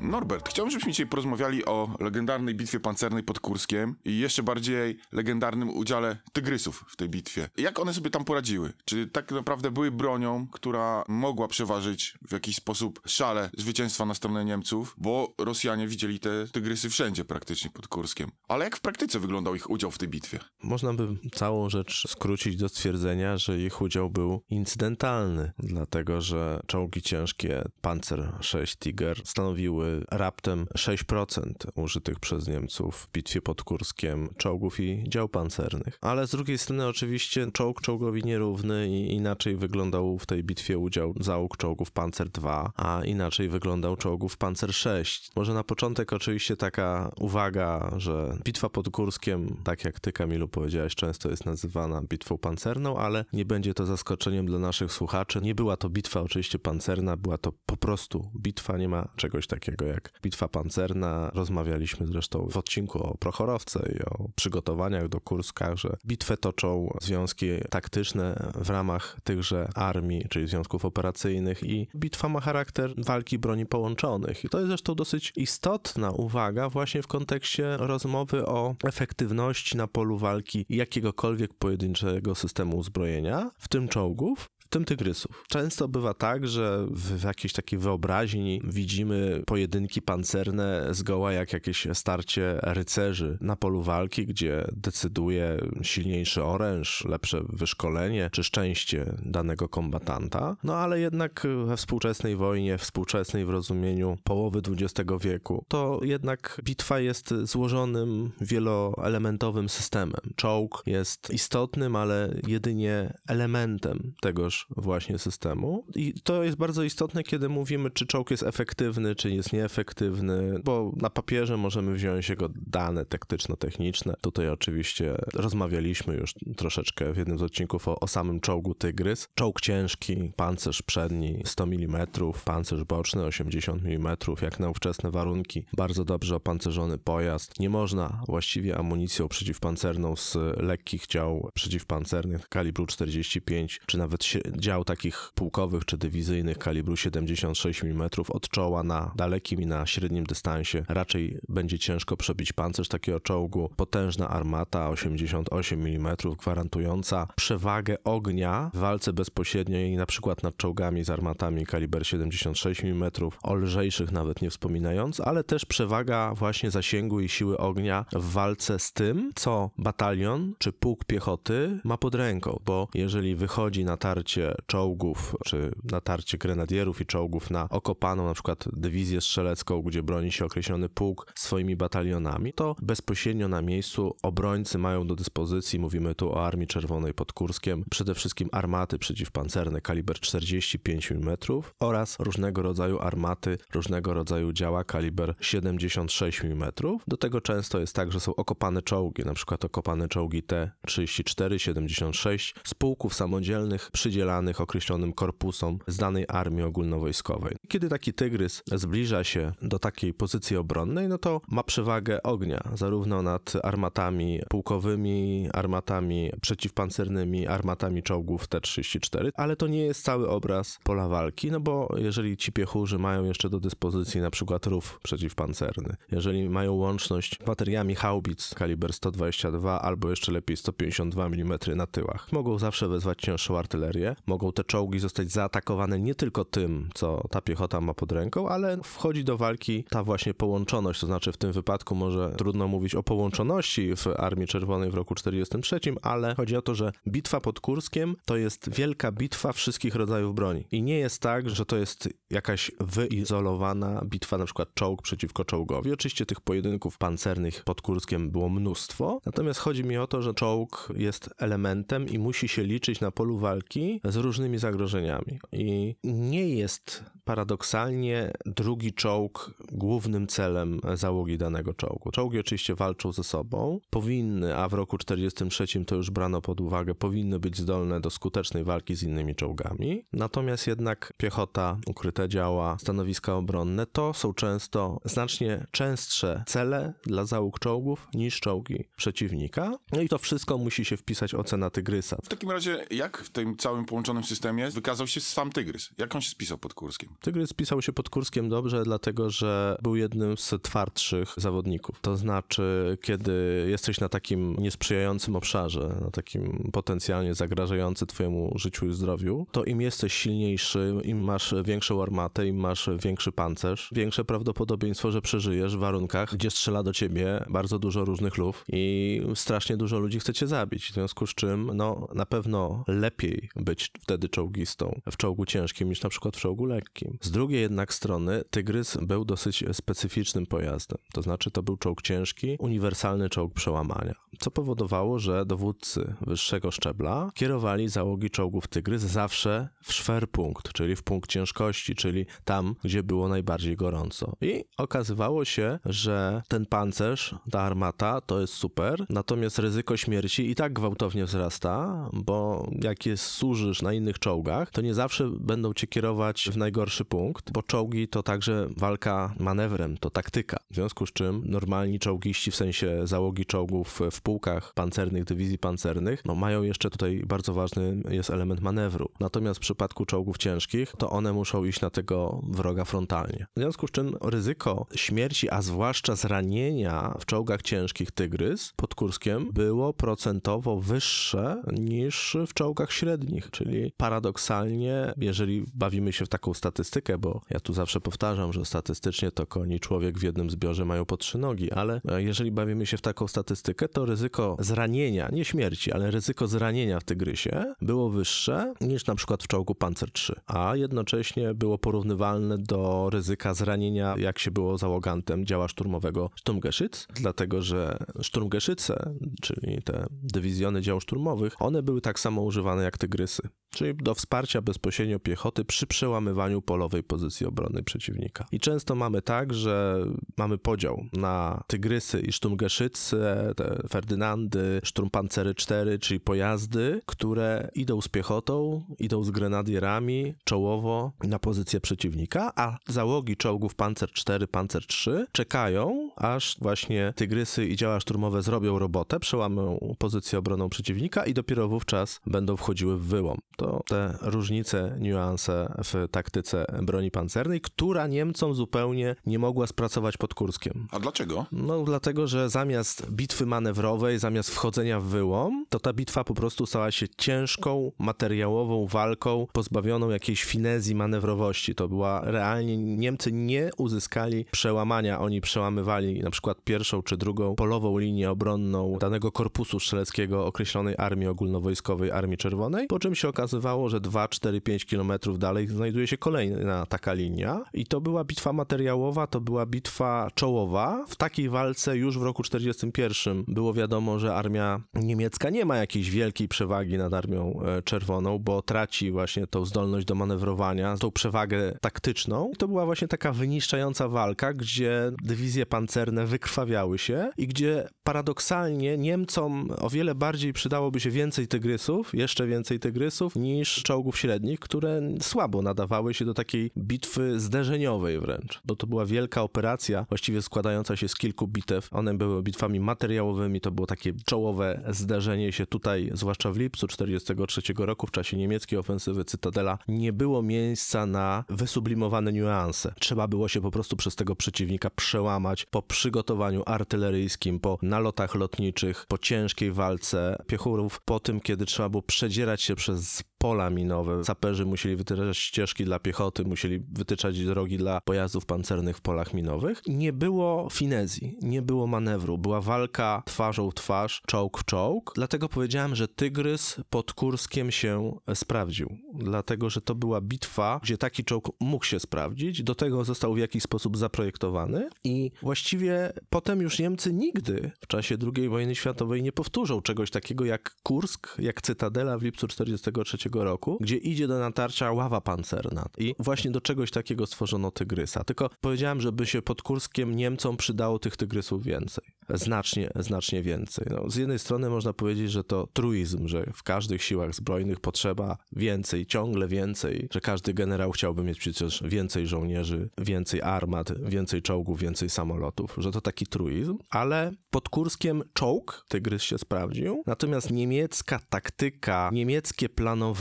Norbert, chciałbym, żebyśmy dzisiaj porozmawiali o legendarnej bitwie pancernej pod Kurskiem i jeszcze bardziej legendarnym udziale tygrysów w tej bitwie. Jak one sobie tam poradziły? Czy tak naprawdę były bronią, która mogła przeważyć w jakiś sposób szale zwycięstwa na stronę Niemców, bo Rosjanie widzieli te tygrysy wszędzie praktycznie pod Kurskiem. Ale jak w praktyce wyglądał ich udział w tej bitwie? Można by całą rzecz skrócić do stwierdzenia, że ich udział był incydentalny, dlatego że czołgi ciężkie Panzer 6 Tiger stanowiły raptem 6% użytych przez Niemców w bitwie pod Kurskiem czołgów i dział pancernych. Ale z drugiej strony oczywiście czołg czołgowi nierówny i inaczej wyglądał w tej bitwie udział załóg czołgów Panzer II, a inaczej wyglądał czołgów Panzer 6. Może na początek oczywiście taka uwaga, że bitwa pod Kurskiem, tak jak ty Kamilu powiedziałeś, często jest nazywana bitwą pancerną, ale nie będzie to zaskoczeniem dla naszych słuchaczy. Nie była to bitwa oczywiście pancerna, była to po prostu bitwa, nie ma czegoś takiego jak bitwa pancerna. Rozmawialiśmy zresztą w odcinku o Prochorowce i o przygotowaniach do Kurska, że bitwę toczą związki taktyczne w ramach tychże armii, czyli związków operacyjnych i bitwa ma charakter walki broni połączonych. I to jest zresztą dosyć istotna uwaga właśnie w kontekście rozmowy o efektywności na polu walki jakiegokolwiek pojedynczego systemu uzbrojenia, w tym czołgów, tym tygrysów. Często bywa tak, że w, jakiejś takiej wyobraźni widzimy pojedynki pancerne zgoła jak jakieś starcie rycerzy na polu walki, gdzie decyduje silniejszy oręż, lepsze wyszkolenie czy szczęście danego kombatanta. No ale jednak we współczesnej wojnie, współczesnej w rozumieniu połowy XX wieku, to jednak bitwa jest złożonym, wieloelementowym systemem. Czołg jest istotnym, ale jedynie elementem tegoż właśnie systemu. I to jest bardzo istotne, kiedy mówimy, czy czołg jest efektywny, czy jest nieefektywny, bo na papierze możemy wziąć jego dane taktyczno-techniczne. Tutaj oczywiście rozmawialiśmy już troszeczkę w jednym z odcinków o, o samym czołgu Tygrys. Czołg ciężki, pancerz przedni 100 mm, pancerz boczny 80 mm, jak na ówczesne warunki. Bardzo dobrze opancerzony pojazd. Nie można właściwie amunicją przeciwpancerną z lekkich dział przeciwpancernych kalibru 45, czy nawet dział takich pułkowych czy dywizyjnych kalibru 76 mm od czoła na dalekim i na średnim dystansie. Raczej będzie ciężko przebić pancerz takiego czołgu. Potężna armata 88 mm gwarantująca przewagę ognia w walce bezpośredniej na przykład nad czołgami z armatami kaliber 76 mm, o lżejszych nawet nie wspominając, ale też przewaga właśnie zasięgu i siły ognia w walce z tym, co batalion czy pułk piechoty ma pod ręką, bo jeżeli wychodzi na tarcie czołgów, czy natarcie grenadierów i czołgów na okopaną na przykład dywizję strzelecką, gdzie broni się określony pułk swoimi batalionami, to bezpośrednio na miejscu obrońcy mają do dyspozycji, mówimy tu o Armii Czerwonej pod Kurskiem, przede wszystkim armaty przeciwpancerne kaliber 45 mm oraz różnego rodzaju armaty, różnego rodzaju działa kaliber 76 mm. Do tego często jest tak, że są okopane czołgi, na przykład okopane czołgi T-34, 76 z pułków samodzielnych przydzielanych określonym korpusom z danej armii ogólnowojskowej. Kiedy taki tygrys zbliża się do takiej pozycji obronnej, no to ma przewagę ognia, zarówno nad armatami pułkowymi, armatami przeciwpancernymi, armatami czołgów T-34, ale to nie jest cały obraz pola walki, no bo jeżeli ci piechurzy mają jeszcze do dyspozycji na przykład rów przeciwpancerny, jeżeli mają łączność bateriami haubic kaliber 122 albo jeszcze lepiej 152 mm na tyłach, mogą zawsze wezwać cięższą artylerię, mogą te czołgi zostać zaatakowane nie tylko tym, co ta piechota ma pod ręką, ale wchodzi do walki ta właśnie połączoność, to znaczy w tym wypadku może trudno mówić o połączoności w Armii Czerwonej w roku 43, ale chodzi o to, że bitwa pod Kurskiem to jest wielka bitwa wszystkich rodzajów broni. I nie jest tak, że to jest jakaś wyizolowana bitwa, na przykład czołg przeciwko czołgowi. Oczywiście tych pojedynków pancernych pod Kurskiem było mnóstwo, natomiast chodzi mi o to, że czołg jest elementem i musi się liczyć na polu walki z różnymi zagrożeniami. I nie jest paradoksalnie drugi czołg głównym celem załogi danego czołgu. Czołgi oczywiście walczą ze sobą, powinny, a w roku 43 to już brano pod uwagę, powinny być zdolne do skutecznej walki z innymi czołgami. Natomiast jednak piechota, ukryte działa, stanowiska obronne to są często znacznie częstsze cele dla załóg czołgów niż czołgi przeciwnika. No i to wszystko musi się wpisać ocena Tygrysa. W takim razie, jak w tym całym połączonym systemie wykazał się sam Tygrys? Jak on się spisał pod Kurskiem? Tygrys pisał się pod Kurskiem dobrze, dlatego że był jednym z twardszych zawodników. To znaczy, kiedy jesteś na takim niesprzyjającym obszarze, na takim potencjalnie zagrażający twojemu życiu i zdrowiu, to im jesteś silniejszy, im masz większą armatę, im masz większy pancerz, większe prawdopodobieństwo, że przeżyjesz w warunkach, gdzie strzela do ciebie bardzo dużo różnych luf i strasznie dużo ludzi chce cię zabić. W związku z czym, no, na pewno lepiej być wtedy czołgistą w czołgu ciężkim niż na przykład w czołgu lekkim. Z drugiej jednak strony, Tygrys był dosyć specyficznym pojazdem. To znaczy, to był czołg ciężki, uniwersalny czołg przełamania. Co powodowało, że dowódcy wyższego szczebla kierowali załogi czołgów Tygrys zawsze w szwerpunkt, czyli w punkt ciężkości, czyli tam, gdzie było najbardziej gorąco. I okazywało się, że ten pancerz, ta armata to jest super, natomiast ryzyko śmierci i tak gwałtownie wzrasta, bo jak jest służysz na innych czołgach, to nie zawsze będą cię kierować w najgorszy punkt, bo czołgi to także walka manewrem, to taktyka. W związku z czym normalni czołgiści, w sensie załogi czołgów w pułkach pancernych, dywizji pancernych, no mają jeszcze tutaj bardzo ważny jest element manewru. Natomiast w przypadku czołgów ciężkich, to one muszą iść na tego wroga frontalnie. W związku z czym ryzyko śmierci, a zwłaszcza zranienia w czołgach ciężkich Tygrys pod Kurskiem było procentowo wyższe niż w czołgach średnich, czyli paradoksalnie, jeżeli bawimy się w taką statystykę, bo ja tu zawsze powtarzam, że statystycznie to koni człowiek w jednym zbiorze mają po trzy nogi, ale jeżeli bawimy się w taką statystykę, to ryzyko zranienia, nie śmierci, ale ryzyko zranienia w Tygrysie było wyższe niż na przykład w czołgu Panzer III, a jednocześnie było porównywalne do ryzyka zranienia, jak się było załogantem działa szturmowego Sturmgeschütz, dlatego że Sturmgeschütze, czyli te dywizjony dział szturmowych, one były tak samo używane jak Tygrysy, czyli do wsparcia bezpośrednio piechoty przy przełamywaniu polowej pozycji obronnej przeciwnika. I często mamy tak, że mamy podział na Tygrysy i Sturmgeschütze, te Ferdynandy, Sturmpancery 4, czyli pojazdy, które idą z piechotą, idą z grenadierami czołowo na pozycję przeciwnika, a załogi czołgów Panzer 4, Panzer 3 czekają, aż właśnie Tygrysy i działa szturmowe zrobią robotę, przełamią pozycję obronną przeciwnika i dopiero wówczas będą wchodziły w wyłom. To te różnice, niuanse w taktyce broni pancernej, która Niemcom zupełnie nie mogła spracować pod Kurskiem. A dlaczego? No dlatego, że zamiast bitwy manewrowej, zamiast wchodzenia w wyłom, to ta bitwa po prostu stała się ciężką, materiałową walką, pozbawioną jakiejś finezji manewrowości. To była realnie, Niemcy nie uzyskali przełamania, oni przełamywali na przykład pierwszą czy drugą polową linię obronną danego korpusu strzeleckiego określonej armii ogólnowojskowej, Armii Czerwonej, po czym się okazywało, że 2, 4, 5 kilometrów dalej znajduje się kolejna taka linia i to była bitwa materiałowa, to była bitwa czołowa. W takiej walce już w roku 41 było wiadomo, że armia niemiecka nie ma jakiejś wielkiej przewagi nad armią e, czerwoną, bo traci właśnie tą zdolność do manewrowania, tą przewagę taktyczną. To była właśnie taka wyniszczająca walka, gdzie dywizje pancerne wykrwawiały się i gdzie paradoksalnie Niemcom o wiele bardziej przydałoby się więcej tygrysów, jeszcze więcej tygrysów, niż czołgów średnich, które słabo nadawały się do takiej bitwy zderzeniowej wręcz, bo to była wielka operacja, właściwie składająca się z kilku bitew. One były bitwami materiałowymi, to było takie czołowe zderzenie się tutaj, zwłaszcza w lipcu 43 roku, w czasie niemieckiej ofensywy Cytadela, nie było miejsca na wysublimowane niuanse. Trzeba było się po prostu przez tego przeciwnika przełamać po przygotowaniu artyleryjskim, po nalotach lotniczych, po ciężkiej walce piechurów, po tym, kiedy trzeba było przedzierać się przez is pola minowe. Saperzy musieli wytyczać ścieżki dla piechoty, musieli wytyczać drogi dla pojazdów pancernych w polach minowych. Nie było finezji, nie było manewru. Była walka twarzą w twarz, czołg w czołg. Dlatego powiedziałem, że Tygrys pod Kurskiem się sprawdził. Dlatego, że to była bitwa, gdzie taki czołg mógł się sprawdzić. Do tego został w jakiś sposób zaprojektowany i właściwie potem już Niemcy nigdy w czasie II wojny światowej nie powtórzą czegoś takiego jak Kursk, jak Cytadela w lipcu 1943 roku, gdzie idzie do natarcia ława pancerna. I właśnie do czegoś takiego stworzono Tygrysa. Tylko powiedziałem, żeby się pod Kurskiem Niemcom przydało tych Tygrysów więcej. Znacznie, znacznie więcej. No, z jednej strony można powiedzieć, że to truizm, że w każdych siłach zbrojnych potrzeba więcej, ciągle więcej, że każdy generał chciałby mieć przecież więcej żołnierzy, więcej armat, więcej czołgów, więcej samolotów, że to taki truizm, ale pod Kurskiem czołg Tygrys się sprawdził, natomiast niemiecka taktyka, niemieckie planowanie,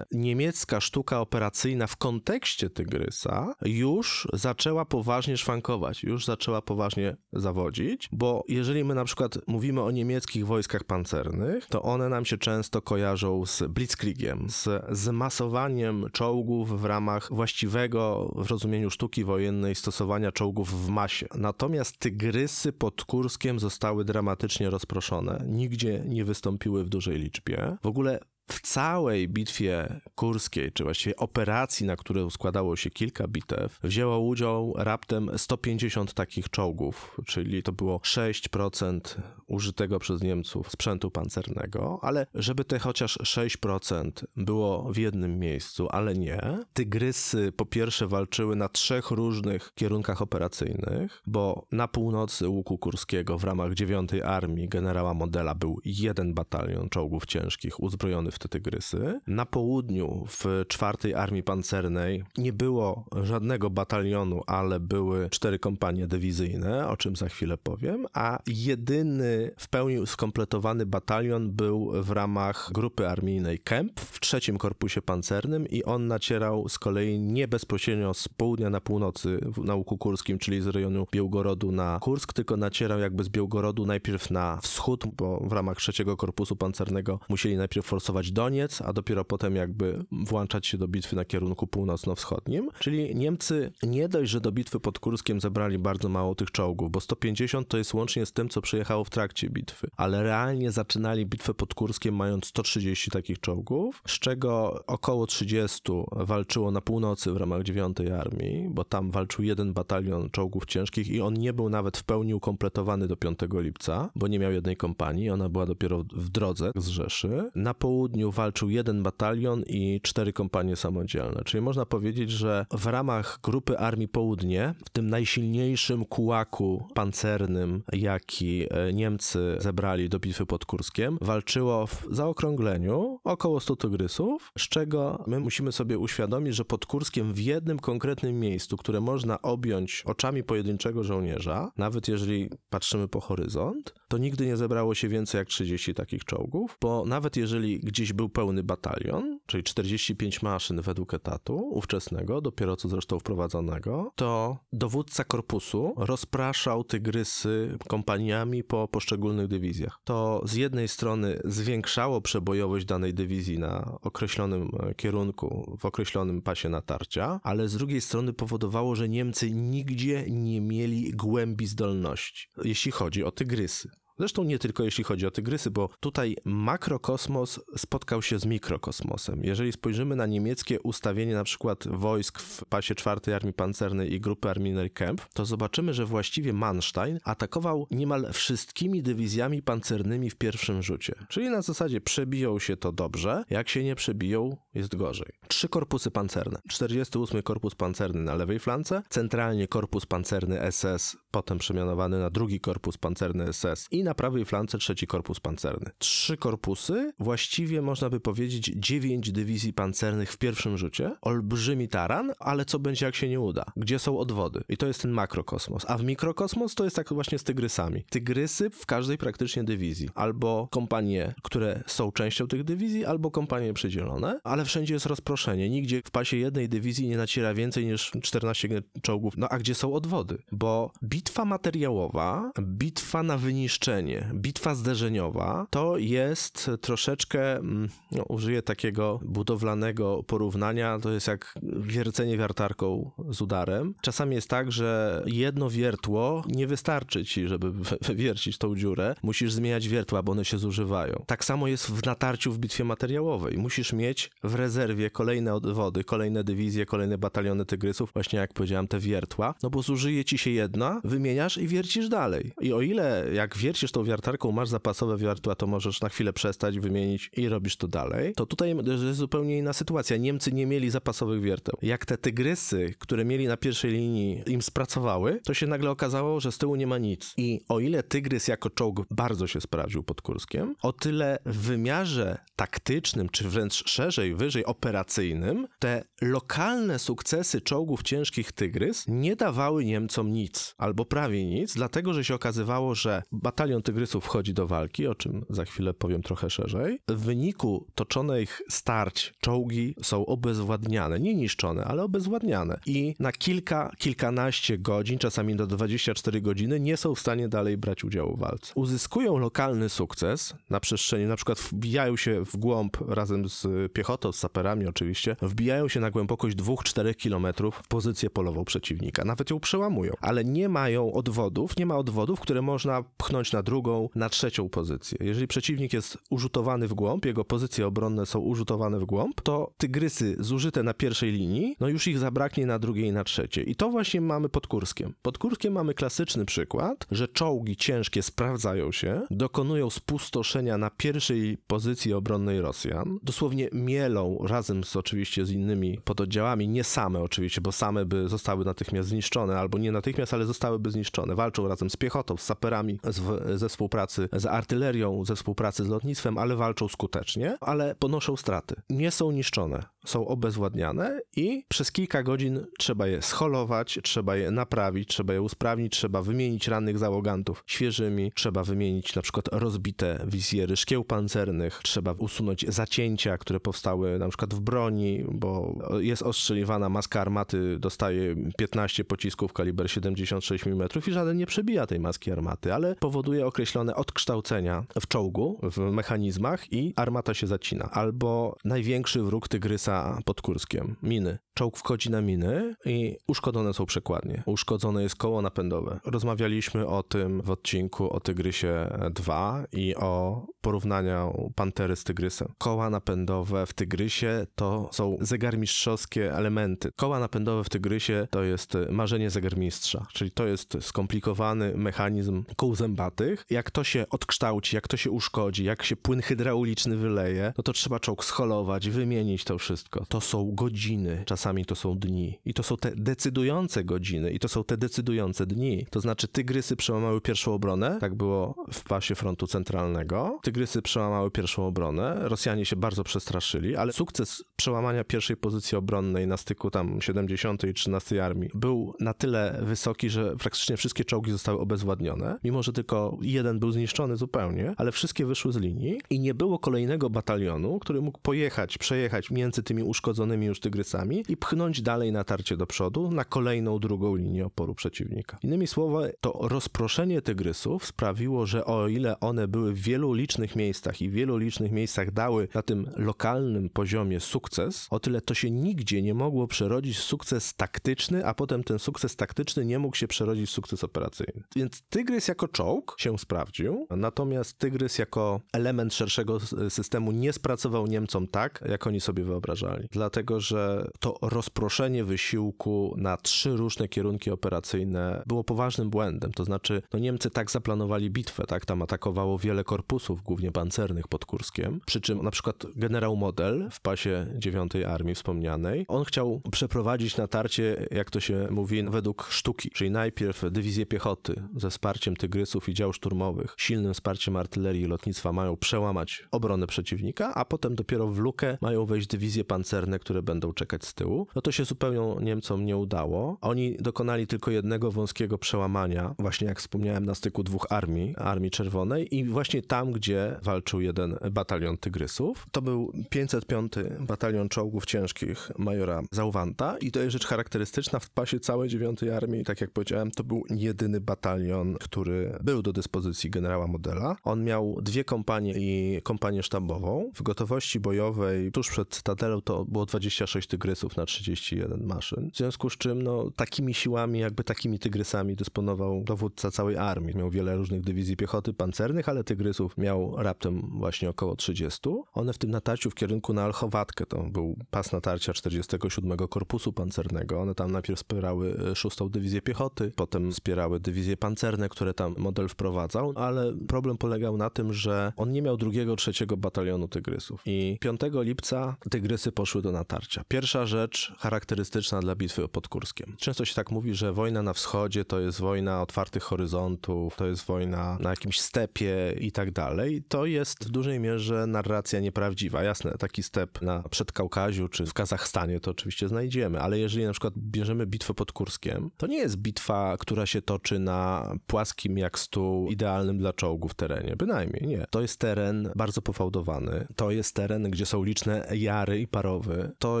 niemiecka sztuka operacyjna w kontekście Tygrysa już zaczęła poważnie szwankować, już zaczęła poważnie zawodzić, bo jeżeli my na przykład mówimy o niemieckich wojskach pancernych, to one nam się często kojarzą z blitzkriegiem, z zmasowaniem czołgów w ramach właściwego w rozumieniu sztuki wojennej stosowania czołgów w masie. Natomiast tygrysy pod Kurskiem zostały dramatycznie rozproszone. Nigdzie nie wystąpiły w dużej liczbie. W ogóle w całej bitwie kurskiej, czy właściwie operacji, na którą składało się kilka bitew, wzięło udział raptem 150 takich czołgów, czyli to było 6% użytego przez Niemców sprzętu pancernego, ale żeby te chociaż 6% było w jednym miejscu, ale nie, tygrysy po pierwsze walczyły na trzech różnych kierunkach operacyjnych, bo na północy łuku kurskiego w ramach 9 Armii generała Modela był jeden batalion czołgów ciężkich uzbrojony w te tygrysy. Na południu w czwartej armii pancernej nie było żadnego batalionu, ale były cztery kompanie dywizyjne, o czym za chwilę powiem, a jedyny w pełni skompletowany batalion był w ramach grupy armijnej Kemp w trzecim korpusie pancernym i on nacierał z kolei nie bezpośrednio z południa na północy na łuku kurskim, czyli z rejonu Białgorodu na Kursk, tylko nacierał jakby z Białgorodu najpierw na wschód, bo w ramach trzeciego korpusu pancernego musieli najpierw forsować Doniec, a dopiero potem jakby włączać się do bitwy na kierunku północno-wschodnim. Czyli Niemcy nie dość, że do bitwy pod Kurskiem zebrali bardzo mało tych czołgów, bo 150 to jest łącznie z tym, co przyjechało w trakcie bitwy, ale realnie zaczynali bitwę pod Kurskiem mając 130 takich czołgów, z czego około 30 walczyło na północy w ramach 9 Armii, bo tam walczył jeden batalion czołgów ciężkich i on nie był nawet w pełni ukompletowany do 5 lipca, bo nie miał jednej kompanii, ona była dopiero w drodze z Rzeszy. Na południu walczył jeden batalion i cztery kompanie samodzielne, czyli można powiedzieć, że w ramach grupy Armii Południe, w tym najsilniejszym kułaku pancernym, jaki e, Niemcy zebrali do bitwy pod Kurskiem, walczyło w zaokrągleniu około 100 tygrysów, z czego my musimy sobie uświadomić, że pod Kurskiem w jednym konkretnym miejscu, które można objąć oczami pojedynczego żołnierza, nawet jeżeli patrzymy po horyzont, to nigdy nie zebrało się więcej jak 30 takich czołgów, bo nawet jeżeli gdzieś był pełny batalion, czyli 45 maszyn według etatu ówczesnego, dopiero co zresztą wprowadzonego, to dowódca korpusu rozpraszał tygrysy kompaniami po poszczególnych dywizjach. To z jednej strony zwiększało przebojowość danej dywizji na określonym e, kierunku, w określonym pasie natarcia, ale z drugiej strony powodowało, że Niemcy nigdzie nie mieli głębi zdolności, jeśli chodzi o tygrysy. Zresztą nie tylko jeśli chodzi o tygrysy, bo tutaj makrokosmos spotkał się z mikrokosmosem. Jeżeli spojrzymy na niemieckie ustawienie na przykład wojsk w pasie czwartej Armii Pancernej i grupy armijnej Kemp, to zobaczymy, że właściwie Manstein atakował niemal wszystkimi dywizjami pancernymi w pierwszym rzucie. Czyli na zasadzie przebiją się to dobrze, jak się nie przebiją, jest gorzej. Trzy korpusy pancerne. 48 Korpus Pancerny na lewej flance, centralnie Korpus Pancerny SS, potem przemianowany na drugi Korpus Pancerny SS i na prawej flance trzeci Korpus Pancerny. Trzy korpusy, właściwie można by powiedzieć dziewięć dywizji pancernych w pierwszym rzucie, olbrzymi taran, ale co będzie jak się nie uda? Gdzie są odwody? I to jest ten makrokosmos. A w mikrokosmos to jest tak właśnie z tygrysami. Tygrysy w każdej praktycznie dywizji. Albo kompanie, które są częścią tych dywizji, albo kompanie przydzielone, ale wszędzie jest rozproszenie. Nigdzie w pasie jednej dywizji nie naciera więcej niż 14 czołgów. No a gdzie są odwody? Bo bitwa bitwa materiałowa, bitwa na wyniszczenie, bitwa zderzeniowa to jest troszeczkę, mm, no, użyję takiego budowlanego porównania, to jest jak wiercenie wiertarką z udarem. Czasami jest tak, że jedno wiertło nie wystarczy ci, żeby wy- wywiercić tą dziurę. Musisz zmieniać wiertła, bo one się zużywają. Tak samo jest w natarciu w bitwie materiałowej. Musisz mieć w rezerwie kolejne odwody, kolejne dywizje, kolejne bataliony tygrysów, właśnie jak powiedziałem, te wiertła, no bo zużyje ci się jedna, wymieniasz i wiercisz dalej. I o ile jak wiercisz tą wiertarką, masz zapasowe wiertła, to możesz na chwilę przestać, wymienić i robisz to dalej, to tutaj jest zupełnie inna sytuacja. Niemcy nie mieli zapasowych wierteł. Jak te tygrysy, które mieli na pierwszej linii, im spracowały, to się nagle okazało, że z tyłu nie ma nic. I o ile tygrys jako czołg bardzo się sprawdził pod Kurskiem, o tyle w wymiarze taktycznym, czy wręcz szerzej, wyżej operacyjnym, te lokalne sukcesy czołgów ciężkich Tygrys nie dawały Niemcom nic, albo prawie nic, dlatego że się okazywało, że batalion Tygrysów wchodzi do walki, o czym za chwilę powiem trochę szerzej. W wyniku toczonych starć czołgi są obezwładniane, nie niszczone, ale obezwładniane. I na kilka, kilkanaście godzin, czasami do 24 godziny, nie są w stanie dalej brać udziału w walce. Uzyskują lokalny sukces na przestrzeni, na przykład wbijają się w głąb razem z piechotą, z saperami oczywiście, wbijają się na głębokość 2-4 kilometrów w pozycję polową przeciwnika. Nawet ją przełamują, ale nie mają odwodów, nie ma odwodów, które można pchnąć na drugą, na trzecią pozycję. Jeżeli przeciwnik jest urzutowany w głąb, jego pozycje obronne są użytowane w głąb, to tygrysy zużyte na pierwszej linii, no już ich zabraknie na drugiej i na trzeciej. I to właśnie mamy pod Kurskiem. Pod Kurskiem mamy klasyczny przykład, że czołgi ciężkie sprawdzają się, dokonują spustoszenia na pierwszej pozycji obronnej Rosjan, dosłownie mielą razem z oczywiście z innymi pododdziałami, nie same oczywiście, bo same by zostały natychmiast zniszczone, albo nie natychmiast, ale zostałyby zniszczone. Walczą razem z piechotą, z saperami, z, ze współpracy z artylerią, ze współpracy z lotnictwem, ale walczą skutecznie, ale ponoszą straty. Nie są niszczone, są obezwładniane i przez kilka godzin trzeba je scholować, trzeba je naprawić, trzeba je usprawnić, trzeba wymienić rannych załogantów świeżymi, trzeba wymienić na przykład rozbite wizjery szkieł pancernych, trzeba usunąć zacięcia, które powstały na przykład w broni, bo jest ostrzeliwana maska armaty, dostaje 15 pocisków kaliber 76 mm i żaden nie przebija tej maski armaty, ale powoduje określone odkształcenia w czołgu, w mechanizmach i armata się zacina. Albo największy wróg Tygrysa pod Kurskiem, miny. Czołg wchodzi na miny i uszkodzone są przekładnie. Uszkodzone jest koło napędowe. Rozmawialiśmy o tym w odcinku o Tygrysie 2 i o porównaniu Pantery z Tygrysem. Koła napędowe w Tygrysie to są zegarmistrzowskie elementy. Koła napędowe w Tygrysie to jest marzenie zegarmistrza, czyli to jest skomplikowany mechanizm kół zębatych. Jak to się odkształci, jak to się uszkodzi, jak się płyn hydrauliczny wyleje, no to trzeba czołg scholować, wymienić to wszystko. To są godziny, czasami to są dni. I to są te decydujące godziny i to są te decydujące dni. To znaczy Tygrysy przełamały pierwszą obronę, tak było w pasie frontu centralnego. Tygrysy przełamały pierwszą obronę, Rosjanie się bardzo przestraszyli, ale sukces przełamania pierwszej pozycji obronnej na styku tam 70. i 13 armii był na tyle wysoki, że praktycznie wszystkie czołgi zostały obezwładnione, mimo że tylko jeden był zniszczony zupełnie, ale wszystkie wyszły z linii i nie było kolejnego batalionu, który mógł pojechać, przejechać między tymi uszkodzonymi już tygrysami i pchnąć dalej natarcie do przodu na kolejną drugą linię oporu przeciwnika. Innymi słowy, to rozproszenie tygrysów sprawiło, że o ile one były w wielu licznych miejscach i w wielu licznych miejscach dały na tym lokalnym poziomie sukces, o tyle to się nigdzie nie mogło przerodzić w sukces taktyczny, a potem ten sukces taktyczny nie mógł się przerodzić w sukces operacyjny. Więc Tygrys jako czołg się sprawdził, natomiast Tygrys jako element szerszego systemu nie spracował Niemcom tak, jak oni sobie wyobrażali. Dlatego, że to rozproszenie wysiłku na trzy różne kierunki operacyjne było poważnym błędem. To znaczy, no Niemcy tak zaplanowali bitwę, tak? Tam atakowało wiele korpusów, głównie pancernych pod Kurskiem. Przy czym na przykład generał Model w pasie 9 Armii wspomnianej, on chciał przeprowadzić natarcie, jak to się mówi, według sztuki. Czyli najpierw dywizje piechoty ze wsparciem tygrysów i dział szturmowych, silnym wsparciem artylerii i lotnictwa mają przełamać obronę przeciwnika, a potem dopiero w lukę mają wejść dywizje pancerne, które będą czekać z tyłu. No to się zupełnie Niemcom nie udało. Oni dokonali tylko jednego wąskiego przełamania, właśnie jak wspomniałem, na styku dwóch armii, Armii Czerwonej i właśnie tam, gdzie walczył jeden batalion Tygrysów. To był 505 Batalion Czołgów Ciężkich majora Zauwanta i to jest rzecz charakterystyczna w pasie całej 9 Armii. Tak jak powiedziałem, to był jedyny batalion, który był do dyspozycji generała Modela. On miał dwie kompanie i kompanię sztabową. W gotowości bojowej tuż przed Cytadelą to było 26 Tygrysów na 31 maszyn. W związku z czym no, takimi siłami, jakby takimi Tygrysami dysponował dowódca całej armii. Miał wiele różnych dywizji piechoty pancernych, ale Tygrysów miał raptem właśnie około 30. One w tym natarciu w kierunku na Alchowatkę, to był pas natarcia 47 Korpusu Pancernego. One tam najpierw wspierały e, 6 Dywizję Piechoty, potem wspierały dywizje pancerne, które tam model wprowadzał, ale problem polegał na tym, że on nie miał drugiego, trzeciego batalionu Tygrysów. I 5 lipca Tygrysy poszły do natarcia. Pierwsza rzecz charakterystyczna dla bitwy pod Kurskiem. Często się tak mówi, że wojna na wschodzie to jest wojna otwartych horyzontów, to jest wojna na jakimś stepie i tak dalej. To jest w dużej mierze narracja nieprawdziwa. Jasne, taki step na Przedkaukaziu czy w Kazachstanie to oczywiście znajdziemy, ale jeżeli na przykład bierzemy bitwę pod Kurskiem, to nie jest bitwa, która się toczy na płaskim jak stół, idealnym dla czołgów terenie. Bynajmniej nie. To jest teren bardzo pofałdowany. To jest teren, gdzie są liczne jary i parowy. To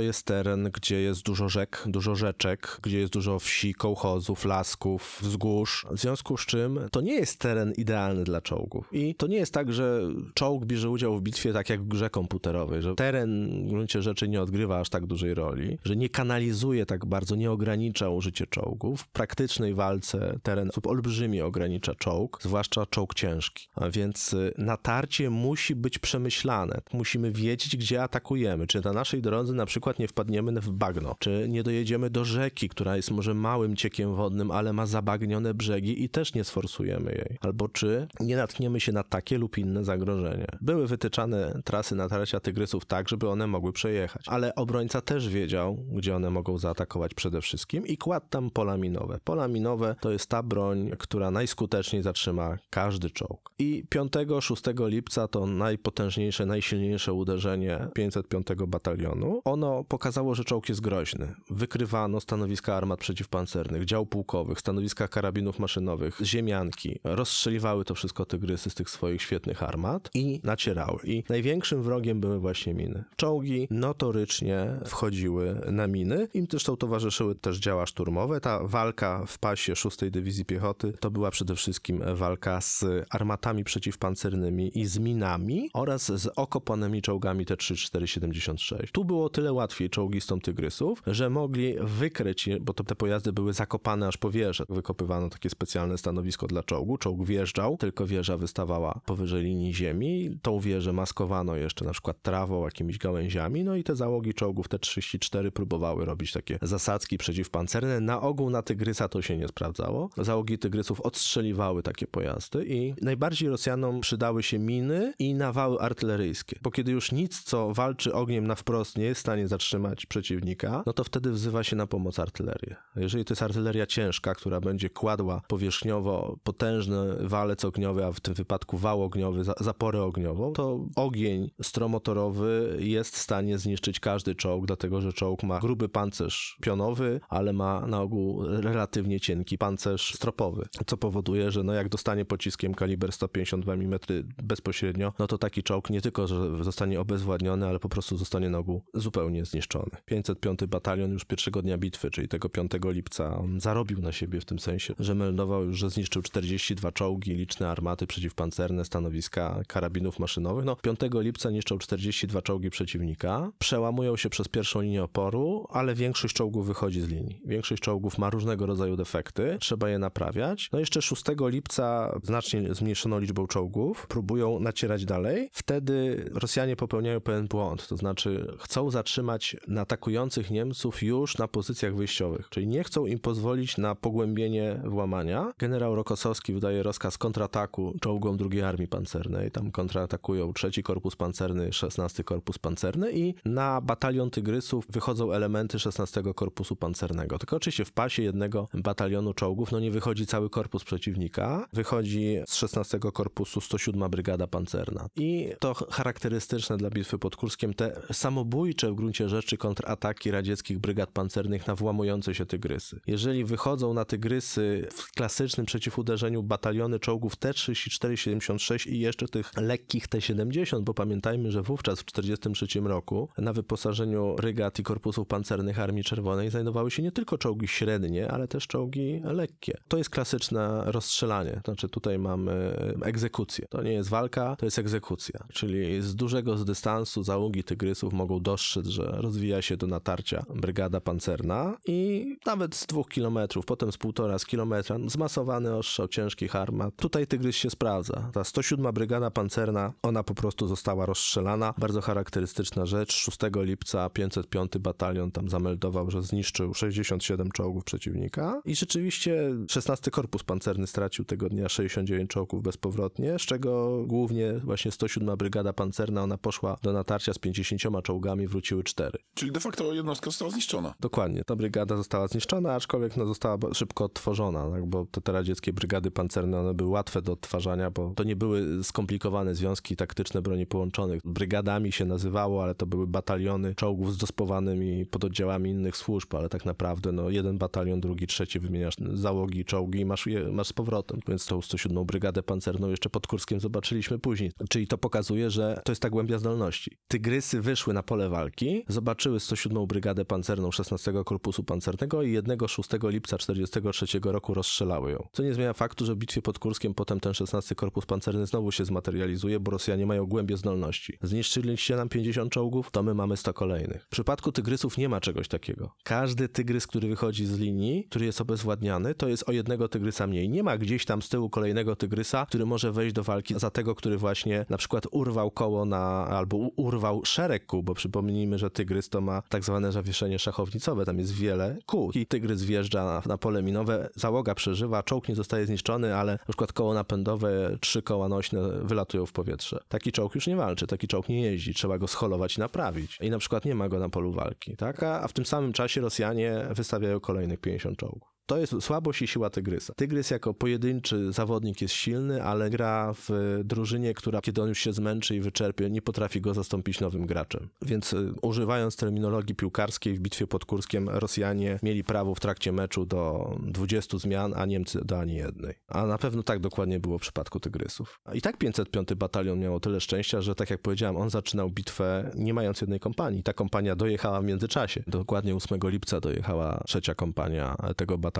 jest teren, gdzie jest dużo rzek, dużo rzeczek, gdzie jest dużo wsi, kołchozów, lasków, wzgórz. W związku z czym to nie jest teren idealny dla czołgów. I to nie jest tak, że czołg bierze udział w bitwie tak jak w grze komputerowej, że teren w gruncie rzeczy nie odgrywa aż tak dużej roli, że nie kanalizuje tak bardzo, nie ogranicza użycie czołgów. W praktycznej walce teren w sposób olbrzymi ogranicza czołg, zwłaszcza czołg ciężki. A więc y, natarcie musi być przemyślane. Musimy wiedzieć, gdzie atakujemy. Czy na naszej drodze na przykład nie wpadniemy w bagno, czy nie dojedziemy do rzeki, która jest może małym ciekiem wodnym, ale ma zabagnione brzegi i też nie sforsujemy jej. Albo czy nie natkniemy się na takie lub inne zagrożenie. Były wytyczane trasy natarcia tygrysów tak, żeby one mogły przejechać, ale obrońca też wiedział, gdzie one mogą zaatakować przede wszystkim i kładł tam pola minowe. Pola minowe to jest ta broń, która najskuteczniej zatrzyma każdy czołg. I 5-6 lipca to najpotężniejsze, najsilniejsze uderzenie 505 batalionu. Ono pokazało, że czołg jest groźny. Wykrywano stanowiska armat przeciwpancernych, dział pułkowych, stanowiska karabinów maszynowych, ziemianki. Rozstrzeliwały to wszystko tygrysy z tych swoich świetnych armat i nacierały. I największym wrogiem były właśnie miny. Czołgi notorycznie wchodziły na miny. Im zresztą towarzyszyły też działa szturmowe. Ta walka w pasie 6 Dywizji Piechoty to była przede wszystkim walka z armatami przeciwpancernymi i z minami oraz z okopanymi czołgami T-34-76. Tu było tyle łatwiej czołgistom Tygrysów, że mogli wykryć, bo to te pojazdy były zakopane aż po wieżę. Wykopywano takie specjalne stanowisko dla czołgu. Czołg wjeżdżał, tylko wieża wystawała powyżej linii ziemi. Tą wieżę maskowano jeszcze na przykład trawą, jakimiś gałęziami, no i te załogi czołgów T-34 próbowały robić takie zasadzki przeciwpancerne. Na ogół na Tygrysa to się nie sprawdzało. Załogi Tygrysów odstrzeliwały takie pojazdy i najbardziej Rosjanom przydały się miny i nawały artyleryjskie, bo kiedy już nic, co walczy ogniem na wprost nie jest w stanie zatrzymać przeciwnika, no to wtedy wzywa się na pomoc artylerię. Jeżeli to jest artyleria ciężka, która będzie kładła powierzchniowo potężny walec ogniowy, a w tym wypadku wał ogniowy, za- zaporę ogniową, to ogień stromotorowy jest w stanie zniszczyć każdy czołg, dlatego że czołg ma gruby pancerz pionowy, ale ma na ogół relatywnie cienki pancerz stropowy, co powoduje, że no jak dostanie pociskiem kaliber 152 mm bezpośrednio, no to taki czołg nie tylko, że zostanie obezwładniony, ale po prostu zostanie na ogół zupełnie zniszczony. 505 batalion już pierwszego dnia bitwy, czyli tego 5 lipca, on zarobił na siebie w tym sensie, że meldował już, że zniszczył 42 czołgi, liczne armaty przeciwpancerne, stanowiska karabinów maszynowych. No 5 lipca niszczą 42 czołgi przeciwnika, przełamują się przez pierwszą linię oporu, ale większość czołgów wychodzi z linii. Większość czołgów ma różnego rodzaju defekty, trzeba je naprawiać. No jeszcze 6 lipca znacznie zmniejszono liczbą czołgów, próbują nacierać dalej. Wtedy Rosjanie popełniają pewien błąd, to znaczy chcą zatrzymać atakujących Niemców już na pozycjach wyjściowych, czyli nie chcą im pozwolić na pogłębienie włamania. Generał Rokosowski wydaje rozkaz kontrataku czołgom II Armii Pancernej, tam kontratakują trzeci Korpus Pancerny, 16 Korpus Pancerny i na batalion Tygrysów wychodzą elementy 16 Korpusu Pancernego. Tylko oczywiście w pasie jednego batalionu czołgów no nie wychodzi cały korpus przeciwnika, wychodzi z 16 Korpusu 107 Brygada Pancerna. I to charakterystyczne dla bitwy pod Kurskiem, te samobójcze w gruncie rzeczy kontrataki radzieckich brygad pancernych na włamujące się tygrysy. Jeżeli wychodzą na tygrysy w klasycznym przeciwuderzeniu bataliony czołgów T-34-76 i jeszcze tych lekkich T-70, bo pamiętajmy, że wówczas w 1943 roku na wyposażeniu brygad i korpusów pancernych Armii Czerwonej znajdowały się nie tylko czołgi średnie, ale też czołgi lekkie. To jest klasyczne rozstrzelanie, znaczy tutaj mamy egzekucję. To nie jest walka, to jest egzekucja, czyli z dużego z dystansu załogi tygrysów mogą dostrzec, że rozwija się do natarcia brygada pancerna i nawet z dwóch kilometrów, potem z półtora z kilometra, zmasowany ostrzał ciężkich armat. Tutaj tygrys się sprawdza. Ta 107 brygada pancerna, ona po prostu została rozstrzelana. Bardzo charakterystyczna rzecz. 6 lipca 505 batalion tam zameldował, że zniszczył 67 czołgów przeciwnika i rzeczywiście 16 korpus pancerny stracił tego dnia 69 czołgów bezpowrotnie, z czego głównie właśnie 107 brygada pancerna, ona poszła do natarcia z 50 czołgami, wróciły 4. Czyli de facto jednostka została zniszczona. Dokładnie, ta brygada została zniszczona, aczkolwiek no, została szybko odtworzona, tak, bo te, te radzieckie brygady pancerne, one były łatwe do odtwarzania, bo to nie były skomplikowane związki taktyczne broni połączonych. Brygadami się nazywało, ale to były bataliony czołgów z dospowanymi pododdziałami innych służb, ale tak naprawdę no, jeden batalion, drugi, trzeci wymieniasz załogi, czołgi i masz, je, masz z powrotem. Więc tą 107 brygadę pancerną jeszcze pod Kurskiem zobaczyliśmy później. Czyli to pokazuje, że to jest ta głębia zdolności. Tygrysy wyszły na pole walki, zobaczyły 107 brygadę pancerną 16 Korpusu Pancernego i jednego 6 lipca 43 roku rozstrzelały ją. Co nie zmienia faktu, że w bitwie pod Kurskiem potem ten 16 Korpus Pancerny znowu się zmaterializuje, bo Rosjanie mają głębie zdolności. Zniszczyliście nam 50 czołgów, to my mamy 100 kolejnych. W przypadku tygrysów nie ma czegoś takiego. Każdy tygrys, który wychodzi z linii, który jest obezwładniany, to jest o jednego tygrysa mniej. Nie ma gdzieś tam z tyłu kolejnego tygrysa, który może wejść do walki za tego, który właśnie na przykład urwał koło na, albo urwał szereg kół, bo przypomnijmy, że tygrys to ma tak zwane zawieszenie szachownicowe, tam jest wiele kół i tygrys wjeżdża na, na pole minowe, załoga przeżywa, czołg nie zostaje zniszczony, ale na przykład koło napędowe, trzy koła nośne wylatują w powietrze. Taki czołg już nie walczy, taki czołg nie jeździ, trzeba go scholować i naprawić. I na przykład nie ma go na polu walki, tak? A, a w tym samym czasie Rosjanie wystawiają kolejnych 50 czołgów. To jest słabość i siła Tygrysa. Tygrys jako pojedynczy zawodnik jest silny, ale gra w drużynie, która kiedy on już się zmęczy i wyczerpie, nie potrafi go zastąpić nowym graczem. Więc y, używając terminologii piłkarskiej w bitwie pod Kurskiem, Rosjanie mieli prawo w trakcie meczu do 20 zmian, a Niemcy do ani jednej. A na pewno tak dokładnie było w przypadku Tygrysów. I tak 505 batalion miało tyle szczęścia, że tak jak powiedziałem, on zaczynał bitwę nie mając jednej kompanii. Ta kompania dojechała w międzyczasie. Dokładnie 8 lipca dojechała trzecia kompania tego batalionu.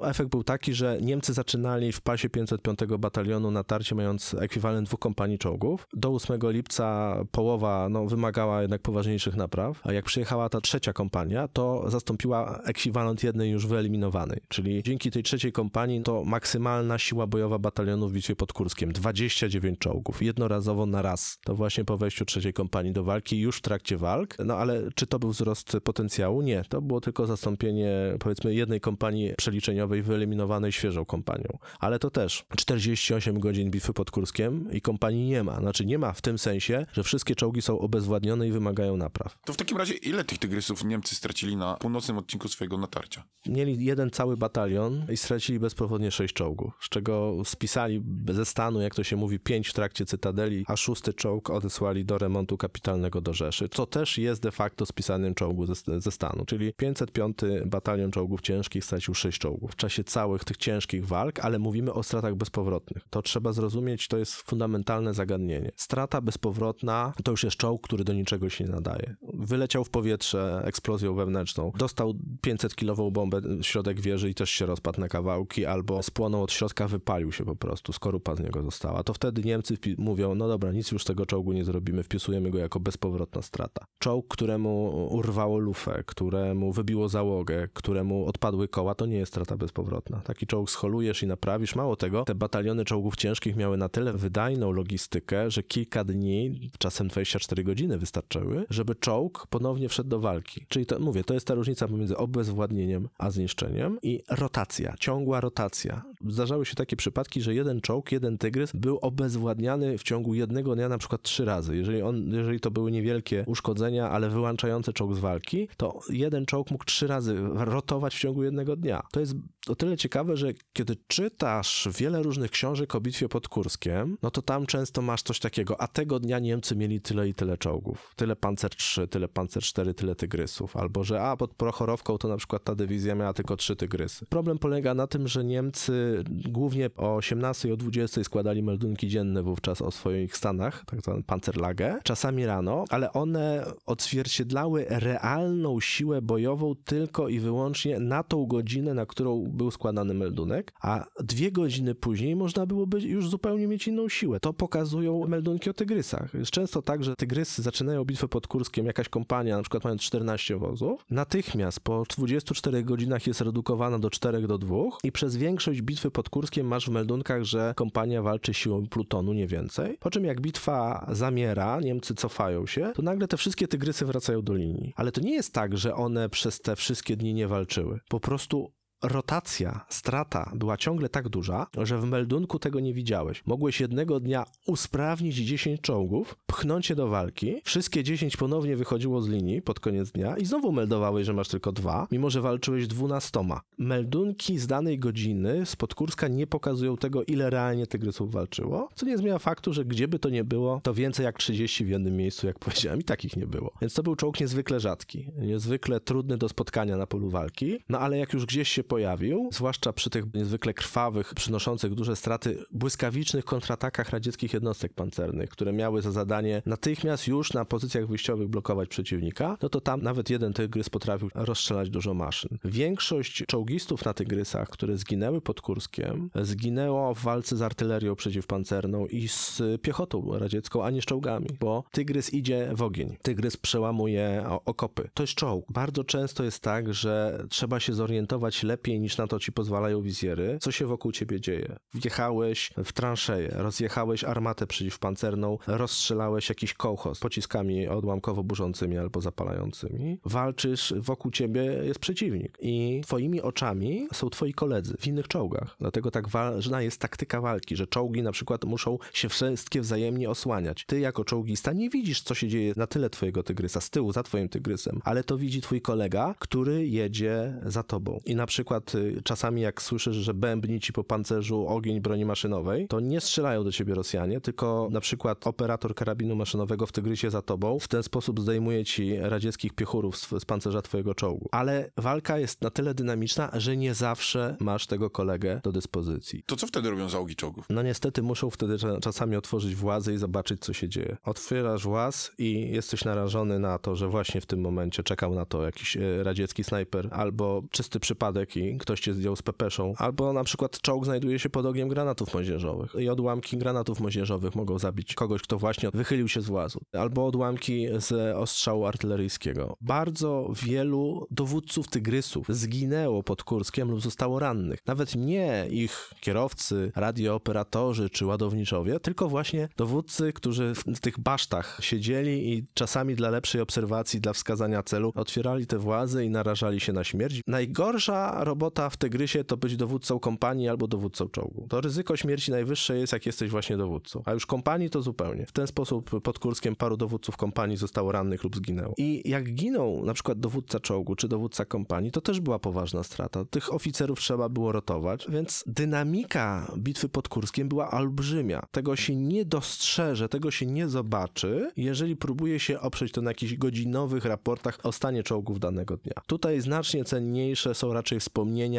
Efekt był taki, że Niemcy zaczynali w pasie 505 batalionu natarcie mając ekwiwalent dwóch kompanii czołgów. Do 8 lipca połowa no, wymagała jednak poważniejszych napraw, a jak przyjechała ta trzecia kompania, to zastąpiła ekwiwalent jednej już wyeliminowanej. Czyli dzięki tej trzeciej kompanii to maksymalna siła bojowa batalionu w bitwie pod Kurskiem. 29 czołgów, jednorazowo na raz. To właśnie po wejściu trzeciej kompanii do walki, już w trakcie walk. No ale czy to był wzrost potencjału? Nie. To było tylko zastąpienie powiedzmy jednej kompanii przeliczeniowej wyeliminowanej świeżą kompanią. Ale to też 48 godzin bitwy pod Kurskiem i kompanii nie ma. Znaczy nie ma w tym sensie, że wszystkie czołgi są obezwładnione i wymagają napraw. To w takim razie ile tych tygrysów Niemcy stracili na północnym odcinku swojego natarcia? Mieli jeden cały batalion i stracili bezpowodnie sześć czołgów, z czego spisali ze stanu, jak to się mówi, pięć w trakcie Cytadeli, a szósty czołg odesłali do remontu kapitalnego do Rzeszy, co też jest de facto spisanym czołgu ze, ze stanu, czyli 505 batalion czołgów ciężkich stracił sześć czołgów w czasie całych tych ciężkich walk, ale mówimy o stratach bezpowrotnych. To trzeba zrozumieć, to jest fundamentalne zagadnienie. Strata bezpowrotna to już jest czołg, który do niczego się nie nadaje. Wyleciał w powietrze eksplozją wewnętrzną, dostał 500-kilową bombę w środek wieży i też się rozpadł na kawałki, albo spłonął od środka, wypalił się po prostu, skorupa z niego została. To wtedy Niemcy mówią, no dobra, nic już z tego czołgu nie zrobimy, wpisujemy go jako bezpowrotna strata. Czołg, któremu urwało lufę, któremu wybiło załogę, któremu odpadły koła, to nie jest strata bezpowrotna. Taki czołg scholujesz i naprawisz. Mało tego, te bataliony czołgów ciężkich miały na tyle wydajną logistykę, że kilka dni, czasem 24 godziny wystarczyły, żeby czołg ponownie wszedł do walki. Czyli to, mówię, to jest ta różnica pomiędzy obezwładnieniem a zniszczeniem i rotacja, ciągła rotacja. Zdarzały się takie przypadki, że jeden czołg, jeden tygrys był obezwładniany w ciągu jednego dnia na przykład trzy razy. Jeżeli, on, jeżeli to były niewielkie uszkodzenia, ale wyłączające czołg z walki, to jeden czołg mógł trzy razy rotować w ciągu jednego dnia. Dnia. To jest o tyle ciekawe, że kiedy czytasz wiele różnych książek o bitwie pod Kurskiem, no to tam często masz coś takiego, a tego dnia Niemcy mieli tyle i tyle czołgów, tyle Panzer 3, tyle Panzer 4, tyle Tygrysów, albo że a pod Prochorowką to na przykład ta dywizja miała tylko trzy Tygrysy. Problem polega na tym, że Niemcy głównie o 18 i o 20 składali meldunki dzienne wówczas o swoich stanach, tak zwane Panzerlage, czasami rano, ale one odzwierciedlały realną siłę bojową tylko i wyłącznie na tą godzinę, na którą był składany meldunek, a dwie godziny później można byłoby już zupełnie mieć inną siłę. To pokazują meldunki o tygrysach. Jest często tak, że tygrysy zaczynają bitwę pod Kurskiem, jakaś kompania, na przykład mając 14 wozów, natychmiast po 24 godzinach jest redukowana do 4 do 2 i przez większość bitwy pod Kurskiem masz w meldunkach, że kompania walczy siłą plutonu, nie więcej. Po czym jak bitwa zamiera, Niemcy cofają się, to nagle te wszystkie tygrysy wracają do linii. Ale to nie jest tak, że one przez te wszystkie dni nie walczyły. Po prostu rotacja, strata była ciągle tak duża, że w meldunku tego nie widziałeś. Mogłeś jednego dnia usprawnić 10 czołgów, pchnąć je do walki, wszystkie 10 ponownie wychodziło z linii pod koniec dnia i znowu meldowałeś, że masz tylko dwa, mimo że walczyłeś dwunastoma. Meldunki z danej godziny z Podkurska nie pokazują tego, ile realnie tygrysów walczyło, co nie zmienia faktu, że gdzie by to nie było, to więcej jak 30 w jednym miejscu, jak powiedziałem, i takich nie było. Więc to był czołg niezwykle rzadki, niezwykle trudny do spotkania na polu walki, no ale jak już gdzieś się pojawił, zwłaszcza przy tych niezwykle krwawych, przynoszących duże straty, błyskawicznych kontratakach radzieckich jednostek pancernych, które miały za zadanie natychmiast już na pozycjach wyjściowych blokować przeciwnika, no to tam nawet jeden tygrys potrafił rozstrzelać dużo maszyn. Większość czołgistów na tygrysach, które zginęły pod Kurskiem, zginęło w walce z artylerią przeciwpancerną i z piechotą radziecką, a nie z czołgami, bo tygrys idzie w ogień. Tygrys przełamuje okopy. To jest czołg. Bardzo często jest tak, że trzeba się zorientować lepiej niż na to ci pozwalają wizjery, co się wokół ciebie dzieje. Wjechałeś w transzeję, rozjechałeś armatę przeciwpancerną, rozstrzelałeś jakiś kołchoz pociskami odłamkowo burzącymi albo zapalającymi. Walczysz, wokół ciebie jest przeciwnik i twoimi oczami są twoi koledzy w innych czołgach. Dlatego tak ważna jest taktyka walki, że czołgi na przykład muszą się wszystkie wzajemnie osłaniać. Ty jako czołgista nie widzisz, co się dzieje na tyle twojego tygrysa, z tyłu, za twoim tygrysem, ale to widzi twój kolega, który jedzie za tobą. I na przykład y, czasami jak słyszysz, że bębni ci po pancerzu ogień broni maszynowej, to nie strzelają do ciebie Rosjanie, tylko na przykład operator karabinu maszynowego w tygrysie za tobą w ten sposób zdejmuje ci radzieckich piechurów z, z pancerza twojego czołgu. Ale walka jest na tyle dynamiczna, że nie zawsze masz tego kolegę do dyspozycji. To co wtedy robią załogi czołgów? No niestety muszą wtedy cza- czasami otworzyć włazy i zobaczyć, co się dzieje. Otwierasz właz i jesteś narażony na to, że właśnie w tym momencie czekał na to jakiś e, radziecki snajper, albo czysty przypadek i ktoś cię zdjął z pepeszą, albo na przykład czołg znajduje się pod ogniem granatów moździerzowych i odłamki granatów moździerzowych mogą zabić kogoś, kto właśnie wychylił się z włazu, albo odłamki z ostrzału artyleryjskiego. Bardzo wielu dowódców tygrysów zginęło pod Kurskiem lub zostało rannych. Nawet nie ich kierowcy, radiooperatorzy czy ładowniczowie, tylko właśnie dowódcy, którzy w tych basztach siedzieli i czasami dla lepszej obserwacji, dla wskazania celu otwierali te włazy i narażali się na śmierć. Najgorsza robota w Tygrysie to być dowódcą kompanii albo dowódcą czołgu. To ryzyko śmierci najwyższe jest, jak jesteś właśnie dowódcą. A już kompanii to zupełnie. W ten sposób pod Kurskiem paru dowódców kompanii zostało rannych lub zginęło. I jak ginął na przykład dowódca czołgu czy dowódca kompanii, to też była poważna strata. Tych oficerów trzeba było rotować, więc dynamika bitwy pod Kurskiem była olbrzymia. Tego się nie dostrzeże, tego się nie zobaczy, jeżeli próbuje się oprzeć to na jakichś godzinowych raportach o stanie czołgów danego dnia. Tutaj znacznie cenniejsze są raczej wspomnienia,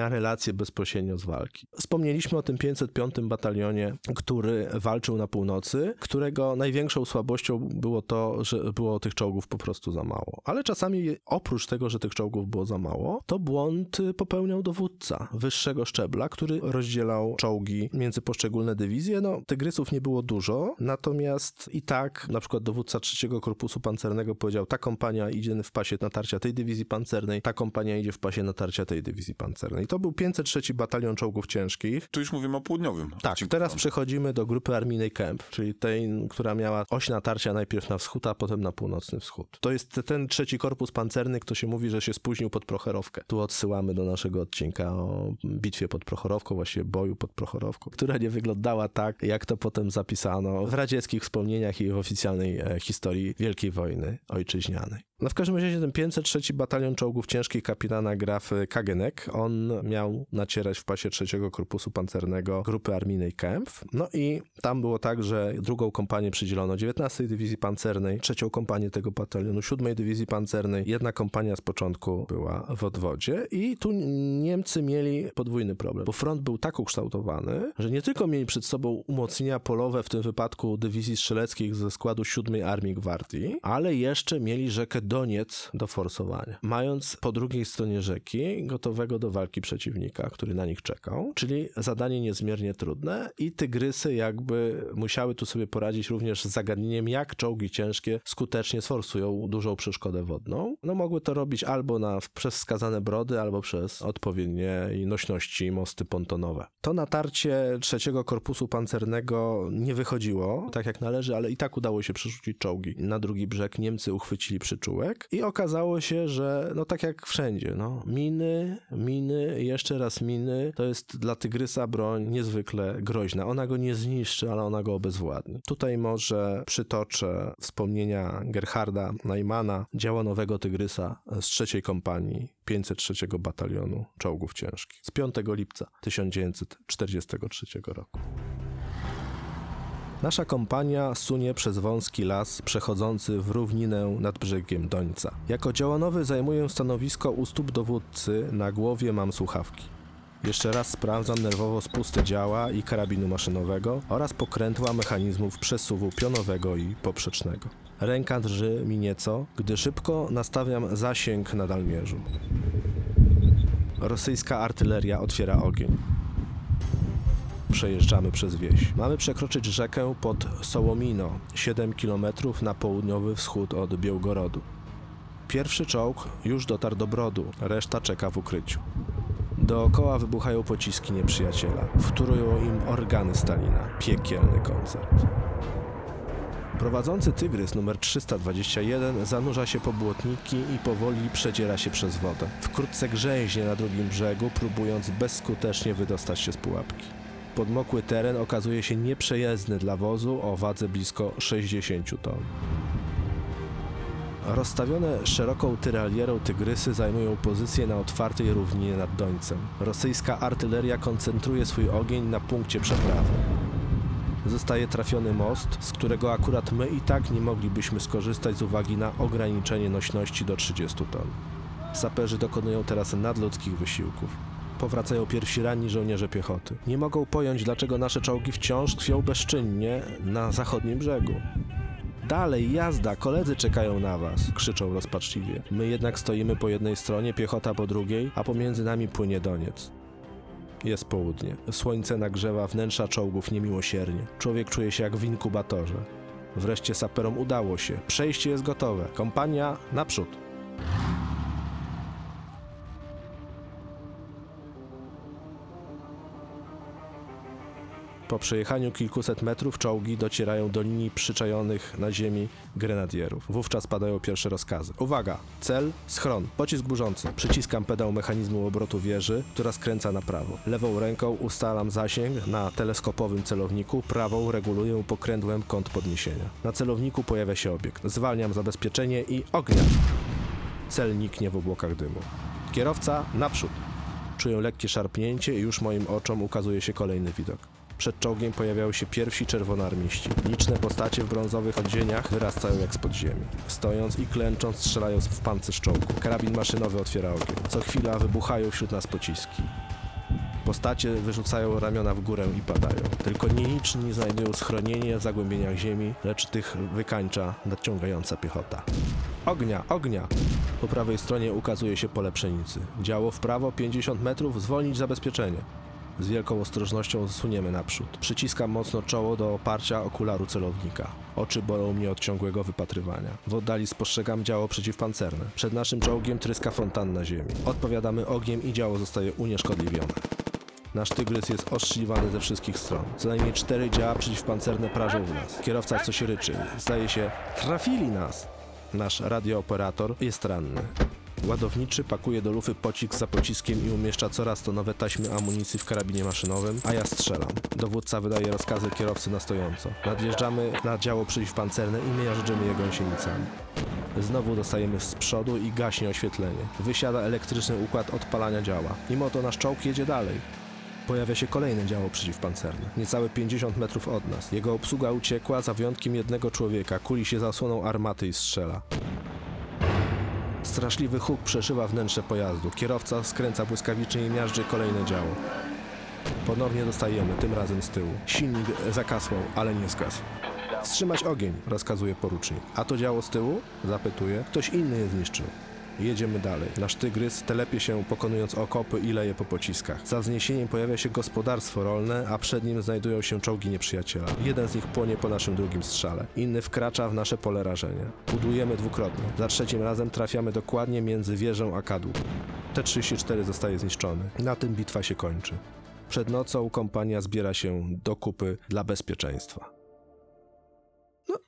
relacje bezpośrednio z walki. Wspomnieliśmy o tym 505 batalionie, który walczył na północy, którego największą słabością było to, że było tych czołgów po prostu za mało. Ale czasami oprócz tego, że tych czołgów było za mało, to błąd popełniał dowódca wyższego szczebla, który rozdzielał czołgi między poszczególne dywizje. No, tygrysów nie było dużo, natomiast i tak na przykład dowódca trzeciego korpusu pancernego powiedział, ta kompania idzie w pasie natarcia tej dywizji pancernej, ta kompania idzie w pasie natarcia tej dywizji pancernej. To był 503 batalion czołgów ciężkich. Tu już mówimy o południowym. Tak, odcinku teraz przechodzimy do grupy armijnej Kemp, czyli tej, która miała oś natarcia najpierw na wschód, a potem na północny wschód. To jest ten trzeci korpus pancerny, kto się mówi, że się spóźnił pod Prochorowkę. Tu odsyłamy do naszego odcinka o bitwie pod Prochorowką, właściwie boju pod Prochorowką, która nie wyglądała tak, jak to potem zapisano w radzieckich wspomnieniach i w oficjalnej e, historii Wielkiej Wojny Ojczyźnianej. No w każdym razie ten 503 Batalion Czołgów Ciężkich kapitana Graf Kagenek, on miał nacierać w pasie trzeciego Korpusu Pancernego grupy armijnej Kempf. No i tam było tak, że drugą kompanię przydzielono 19 Dywizji Pancernej, trzecią kompanię tego batalionu 7 Dywizji Pancernej. Jedna kompania z początku była w odwodzie i tu Niemcy mieli podwójny problem, bo front był tak ukształtowany, że nie tylko mieli przed sobą umocnienia polowe, w tym wypadku dywizji strzeleckich ze składu 7 Armii Gwardii, ale jeszcze mieli rzekę Doniec do forsowania. Mając po drugiej stronie rzeki gotowego do walki przeciwnika, który na nich czekał, czyli zadanie niezmiernie trudne i tygrysy jakby musiały tu sobie poradzić również z zagadnieniem, jak czołgi ciężkie skutecznie sforsują dużą przeszkodę wodną. No mogły to robić albo na przez wskazane brody, albo przez odpowiednie nośności mosty pontonowe. To natarcie trzeciego korpusu pancernego nie wychodziło tak jak należy, ale i tak udało się przerzucić czołgi na drugi brzeg. Niemcy uchwycili i okazało się, że no tak jak wszędzie, no miny, miny, jeszcze raz miny, to jest dla Tygrysa broń niezwykle groźna. Ona go nie zniszczy, ale ona go obezwładni. Tutaj może przytoczę wspomnienia Gerharda Neimana, działanowego Tygrysa z trzeciej kompanii 503 Batalionu Czołgów Ciężkich z 5 lipca 1943 roku. Nasza kompania sunie przez wąski las przechodzący w równinę nad brzegiem Dońca. Jako działanowy zajmuję stanowisko u stóp dowódcy, na głowie mam słuchawki. Jeszcze raz sprawdzam nerwowo spusty działa i karabinu maszynowego oraz pokrętła mechanizmów przesuwu pionowego i poprzecznego. Ręka drży mi nieco, gdy szybko nastawiam zasięg na dalmierzu. Rosyjska artyleria otwiera ogień. Przejeżdżamy przez wieś. Mamy przekroczyć rzekę pod Sołomino, 7 km na południowy wschód od Białgorodu. Pierwszy czołg już dotarł do Brodu, reszta czeka w ukryciu. Dookoła wybuchają pociski nieprzyjaciela. Wtórują im organy Stalina. Piekielny koncert. Prowadzący tygrys numer 321 zanurza się po błotniki i powoli przedziera się przez wodę. Wkrótce grzęźnie na drugim brzegu, próbując bezskutecznie wydostać się z pułapki. Podmokły teren okazuje się nieprzejezdny dla wozu o wadze blisko 60 ton. Rozstawione szeroką tyralierą tygrysy zajmują pozycję na otwartej równinie nad Dońcem. Rosyjska artyleria koncentruje swój ogień na punkcie przeprawy. Zostaje trafiony most, z którego akurat my i tak nie moglibyśmy skorzystać z uwagi na ograniczenie nośności do 30 ton. Saperzy dokonują teraz nadludzkich wysiłków. Powracają pierwsi ranni żołnierze piechoty. Nie mogą pojąć, dlaczego nasze czołgi wciąż tkwią bezczynnie na zachodnim brzegu. Dalej, jazda, koledzy czekają na was, krzyczą rozpaczliwie. My jednak stoimy po jednej stronie, piechota po drugiej, a pomiędzy nami płynie Doniec. Jest południe. Słońce nagrzewa wnętrza czołgów niemiłosiernie. Człowiek czuje się jak w inkubatorze. Wreszcie saperom udało się. Przejście jest gotowe. Kompania naprzód. Po przejechaniu kilkuset metrów czołgi docierają do linii przyczajonych na ziemi grenadierów. Wówczas padają pierwsze rozkazy. Uwaga! Cel, schron, pocisk burzący. Przyciskam pedał mechanizmu obrotu wieży, która skręca na prawo. Lewą ręką ustalam zasięg na teleskopowym celowniku, prawą reguluję pokrętłem kąt podniesienia. Na celowniku pojawia się obiekt. Zwalniam zabezpieczenie i ognia. Cel niknie w obłokach dymu. Kierowca naprzód. Czuję lekkie szarpnięcie i już moim oczom ukazuje się kolejny widok. Przed czołgiem pojawiają się pierwsi czerwonarmiści. Liczne postacie w brązowych odzieniach wyrastają jak spod ziemi. Stojąc i klęcząc strzelają w pancerz czołgu. Karabin maszynowy otwiera ogień. Co chwila wybuchają wśród nas pociski. Postacie wyrzucają ramiona w górę i padają. Tylko nieliczni znajdują schronienie w zagłębieniach ziemi, lecz tych wykańcza nadciągająca piechota. Ognia, ognia! Po prawej stronie ukazuje się pole pszenicy. Działo w prawo 50 metrów, zwolnić zabezpieczenie. Z wielką ostrożnością zsuniemy naprzód. Przyciskam mocno czoło do oparcia okularu celownika. Oczy bolą mnie od ciągłego wypatrywania. W oddali spostrzegam działo przeciwpancerne. Przed naszym czołgiem tryska fontanna ziemi. Odpowiadamy ogniem i działo zostaje unieszkodliwione. Nasz tygrys jest oszczliwany ze wszystkich stron. Co najmniej cztery działa przeciwpancerne prażą w nas. Kierowca coś ryczy. Zdaje się, trafili nas! Nasz radiooperator jest ranny. Ładowniczy pakuje do lufy pocisk za pociskiem i umieszcza coraz to nowe taśmy amunicji w karabinie maszynowym, a ja strzelam. Dowódca wydaje rozkazy kierowcy na stojąco. Nadjeżdżamy na działo przeciwpancerne i miażdżymy je gąsienicami. Znowu dostajemy z przodu i gaśnie oświetlenie. Wysiada elektryczny układ odpalania działa. Mimo to nasz czołg jedzie dalej. Pojawia się kolejne działo przeciwpancerne, niecałe 50 metrów od nas. Jego obsługa uciekła za wyjątkiem jednego człowieka, kuli się zasłoną armaty i strzela. Straszliwy huk przeszywa wnętrze pojazdu. Kierowca skręca błyskawicznie i miażdży kolejne działo. Ponownie dostajemy, tym razem z tyłu. Silnik zakasłał, ale nie zgasł. Wstrzymać ogień, rozkazuje porucznik. A to działo z tyłu? Zapytuje. Ktoś inny je zniszczył. Jedziemy dalej. Nasz tygrys telepie się pokonując okopy i leje po pociskach. Za wzniesieniem pojawia się gospodarstwo rolne, a przed nim znajdują się czołgi nieprzyjaciela. Jeden z nich płonie po naszym drugim strzale. Inny wkracza w nasze pole rażenia. Budujemy dwukrotnie. Za trzecim razem trafiamy dokładnie między wieżą a kadłub. T-34 zostaje zniszczony. Na tym bitwa się kończy. Przed nocą kompania zbiera się do kupy dla bezpieczeństwa.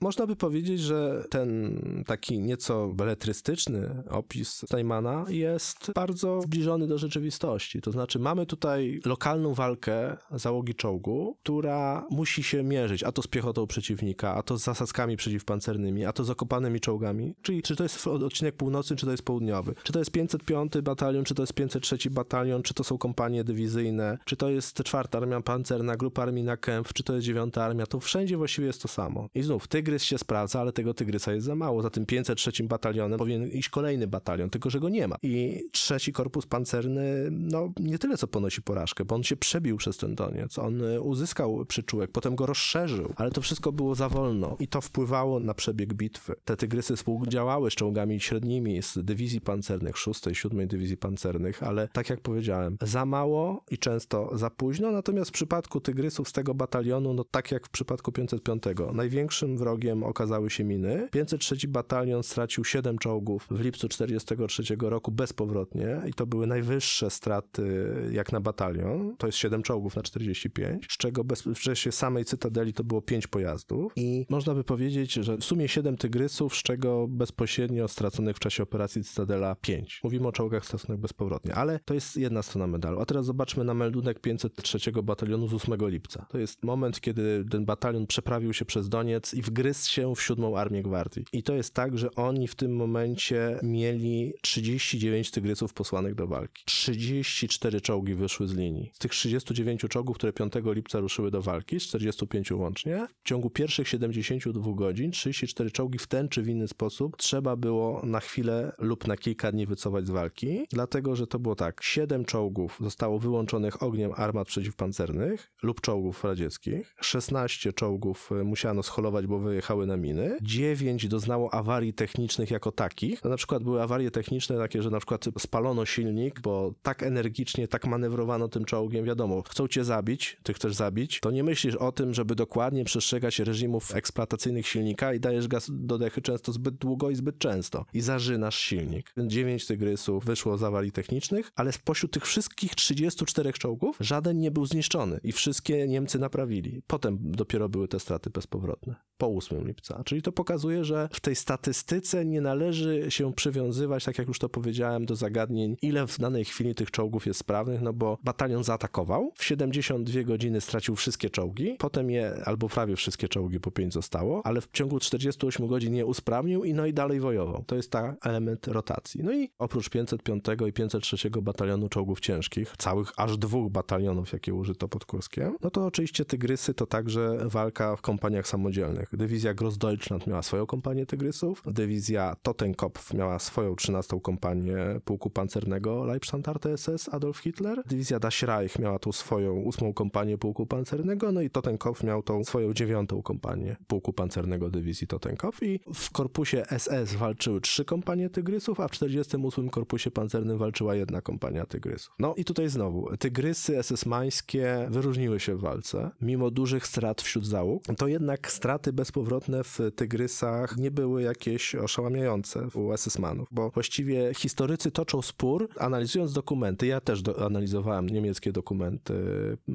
Można by powiedzieć, że ten taki nieco beletrystyczny opis Steinmana jest bardzo zbliżony do rzeczywistości. To znaczy, mamy tutaj lokalną walkę załogi czołgu, która musi się mierzyć, a to z piechotą przeciwnika, a to z zasadzkami przeciwpancernymi, a to z okopanymi czołgami. Czyli czy to jest odcinek północny, czy to jest południowy. Czy to jest 505 batalion, czy to jest 503 batalion, czy to są kompanie dywizyjne, czy to jest czwarta armia pancerna, grupa armii na Kempf, czy to jest dziewiąta armia, to wszędzie właściwie jest to samo. I znów, tygrys się sprawdza, ale tego tygrysa jest za mało. Za tym 503 batalionem powinien iść kolejny batalion, tylko że go nie ma. I trzeci korpus pancerny, no nie tyle co ponosi porażkę, bo on się przebił przez ten Doniec, on y, uzyskał przyczółek, potem go rozszerzył, ale to wszystko było za wolno i to wpływało na przebieg bitwy. Te tygrysy współdziałały z czołgami średnimi z dywizji pancernych, 6, 7 dywizji pancernych, ale tak jak powiedziałem, za mało i często za późno, natomiast w przypadku tygrysów z tego batalionu, no tak jak w przypadku 505, największym wrogiem okazały się miny. 503 batalion stracił 7 czołgów w lipcu 43 roku bezpowrotnie i to były najwyższe straty jak na batalion. To jest 7 czołgów na 45, z czego bez, w czasie samej Cytadeli to było 5 pojazdów i można by powiedzieć, że w sumie 7 tygrysów, z czego bezpośrednio straconych w czasie operacji Cytadela 5. Mówimy o czołgach straconych bezpowrotnie, ale to jest jedna strona medalu. A teraz zobaczmy na meldunek 503 batalionu z 8 lipca. To jest moment, kiedy ten batalion przeprawił się przez Doniec i wgryzł się w siódmą armię gwardii. I to jest tak, że oni w tym momencie mieli 39 tygrysów posłanych do walki. 34 czołgi wyszły z linii. Z tych 39 czołgów, które 5 lipca ruszyły do walki, z 45 łącznie, w ciągu pierwszych 72 godzin 34 czołgi w ten czy w inny sposób trzeba było na chwilę lub na kilka dni wycofać z walki, dlatego że to było tak, 7 czołgów zostało wyłączonych ogniem armat przeciwpancernych lub czołgów radzieckich, 16 czołgów e, musiano scholować, bo wyjechały na miny, 9 doznało awarii technicznych jako takich, na przykład były awarie techniczne takie, że na przykład spalono silnik, bo tak energicznie, tak manewrowano tym czołgiem, wiadomo, chcą cię zabić, ty chcesz zabić, to nie myślisz o tym, żeby dokładnie przestrzegać reżimów eksploatacyjnych silnika i dajesz gaz do dechy często zbyt długo i zbyt często. I zażynasz silnik. 9 tygrysów wyszło z awarii technicznych, ale spośród tych wszystkich 34 czołgów żaden nie był zniszczony i wszystkie Niemcy naprawili. Potem dopiero były te straty bezpowrotne, po 8 lipca. Czyli to pokazuje, że w tej statystyce nie należy się przywiązywać, tak jak już to powiedziałem, do zagadnień, ile w danej chwili tych czołgów jest sprawnych, no bo batalion zaatakował, w 72 godziny stracił wszystkie czołgi, potem je, albo prawie wszystkie czołgi, po 5 zostało, ale w ciągu 48 godzin je usprawnił i no i dalej wojował. To jest ta element rotacji. No i oprócz 505 i 503 batalionu czołgów ciężkich, całych aż dwóch batalionów, jakie użyto pod Kurskiem, no to oczywiście Tygrysy to także walka w kompaniach samodzielnych. Dywizja Grossdeutschland miała swoją kompanię Tygrysów, dywizja Totenkopf miała swoją 13 kompanię pułku pancernego Leibstandarte SS Adolf Hitler, dywizja Das Reich miała tu swoją 8 kompanię pułku pancernego, no i Totenkopf miał tą swoją 9 kompanię pułku pancernego dywizji Totenkopf. I w korpusie SS walczyły trzy kompanie Tygrysów, a w 48 korpusie pancernym walczyła jedna kompania Tygrysów. No i tutaj znowu, Tygrysy SS-mańskie wyróżniły się w walce, mimo dużych strat wśród załóg, to jednak straty bezpowrotne w Tygrysach nie były jakieś oszałamiające u SS-manów, bo właściwie historycy toczą spór, analizując dokumenty, ja też do, analizowałem niemieckie dokumenty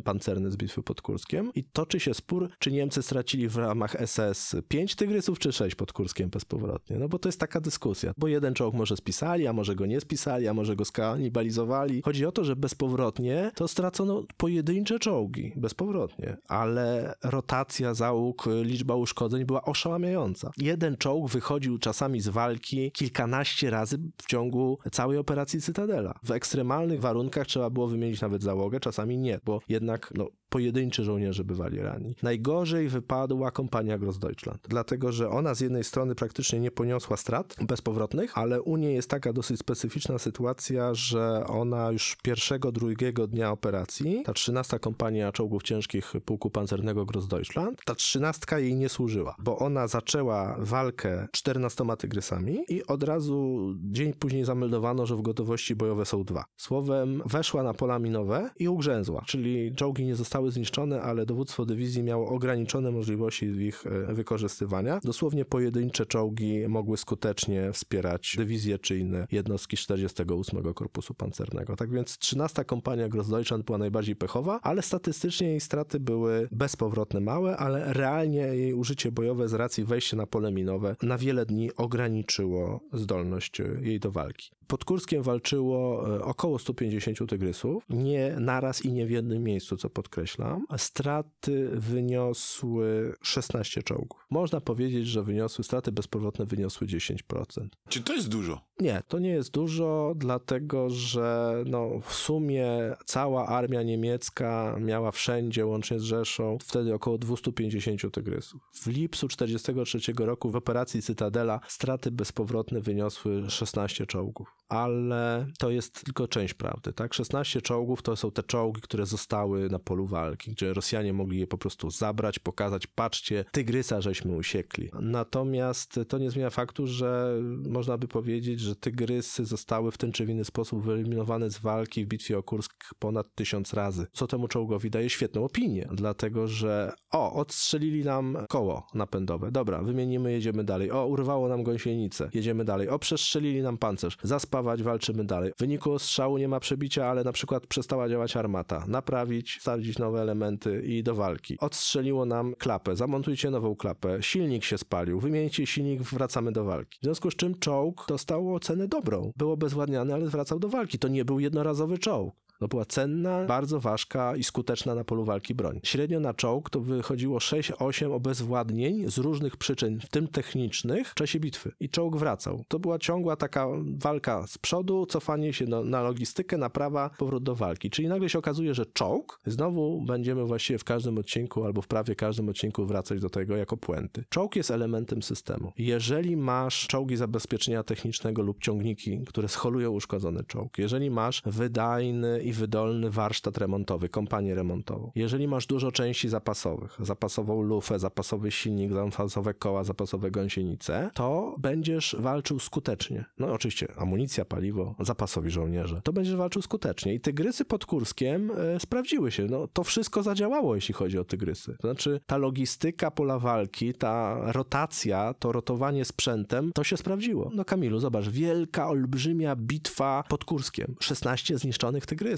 pancerne z bitwy pod Kurskiem i toczy się spór, czy Niemcy stracili w ramach SS 5 Tygrysów, czy 6 pod Kurskiem bezpowrotnie, no bo to jest taka dyskusja, bo jeden czołg może spisali, a może go nie spisali, a może go skanibalizowali. Chodzi o to, że bezpowrotnie to stracono pojedyncze czołgi, bezpowrotnie, ale rotacja załóg, liczba uszkodzeń wynagrodzeń była oszałamiająca. Jeden czołg wychodził czasami z walki kilkanaście razy w ciągu całej operacji Cytadela. W ekstremalnych warunkach trzeba było wymienić nawet załogę, czasami nie, bo jednak no, pojedynczy żołnierze bywali ranni. Najgorzej wypadła kompania Grossdeutschland, dlatego że ona z jednej strony praktycznie nie poniosła strat bezpowrotnych, ale u niej jest taka dosyć specyficzna sytuacja, że ona już pierwszego, drugiego dnia operacji, ta 13 kompania czołgów ciężkich pułku pancernego Grossdeutschland, ta trzynastka jej nie służyła, bo ona zaczęła walkę 14 tygrysami i od razu dzień później zameldowano, że w gotowości bojowe są dwa. Słowem, weszła na pola minowe i ugrzęzła, czyli czołgi nie zostały zniszczone, ale dowództwo dywizji miało ograniczone możliwości ich e, wykorzystywania. Dosłownie pojedyncze czołgi mogły skutecznie wspierać dywizje czy inne jednostki 48 Korpusu Pancernego. Tak więc 13 kompania Grossdeutschland była najbardziej pechowa, ale statystycznie jej straty były bezpowrotne małe, ale realnie jej użycie bojowe z racji wejścia na pole minowe na wiele dni ograniczyło zdolność jej do walki. Pod Kurskiem walczyło e, około 150 tygrysów, nie naraz i nie w jednym miejscu, co podkreślam. Straty wyniosły 16 czołgów. Można powiedzieć, że wyniosły straty bezpowrotne wyniosły 10%. Czy to jest dużo? Nie, to nie jest dużo, dlatego że no, w sumie cała armia niemiecka miała wszędzie, łącznie z Rzeszą, wtedy około 250 tygrysów. W lipcu 1943 roku w operacji Cytadela straty bezpowrotne wyniosły 16 czołgów. Ale to jest tylko część prawdy, tak? 16 czołgów to są te czołgi, które zostały na polu walki, gdzie Rosjanie mogli je po prostu zabrać, pokazać, patrzcie, tygrysa żeśmy usiekli. Natomiast to nie zmienia faktu, że można by powiedzieć, że tygrysy zostały w ten czy w inny sposób wyeliminowane z walki w bitwie o Kursk ponad tysiąc razy, co temu czołgowi daje świetną opinię, dlatego że o, odstrzelili nam koło napędowe, dobra, wymienimy, jedziemy dalej, o, urwało nam gąsienicę, jedziemy dalej, o, przestrzelili nam pancerz, zaspawać, walczymy dalej. W wyniku ostrzału nie ma przebicia, ale na przykład przestała działać armata, naprawić, wsadzić nowe elementy i do walki. Odstrzeliło nam klapę, zamontujcie nową klapę, silnik się spalił, wymieńcie silnik, wracamy do walki. W związku z czym czołg dostał ocenę dobrą. Był obezwładniany, ale wracał do walki. To nie był jednorazowy czołg. To była cenna, bardzo ważka i skuteczna na polu walki broń. Średnio na czołg to wychodziło 6-8 obezwładnień z różnych przyczyn, w tym technicznych, w czasie bitwy. I czołg wracał. To była ciągła taka walka z przodu, cofanie się do, na logistykę, naprawa, powrót do walki. Czyli nagle się okazuje, że czołg, znowu będziemy właściwie w każdym odcinku albo w prawie każdym odcinku wracać do tego jako puenty. Czołg jest elementem systemu. Jeżeli masz czołgi zabezpieczenia technicznego lub ciągniki, które scholują uszkodzony czołg, jeżeli masz wydajny i wydolny warsztat remontowy, kompanię remontową. Jeżeli masz dużo części zapasowych, zapasową lufę, zapasowy silnik, zapasowe koła, zapasowe gąsienice, to będziesz walczył skutecznie. No oczywiście amunicja, paliwo, zapasowi żołnierze. To będziesz walczył skutecznie. I tygrysy pod Kurskiem e, sprawdziły się. No to wszystko zadziałało, jeśli chodzi o tygrysy. To znaczy ta logistyka pola walki, ta rotacja, to rotowanie sprzętem, to się sprawdziło. No Kamilu, zobacz, wielka, olbrzymia bitwa pod Kurskiem. 16 zniszczonych tygrysów.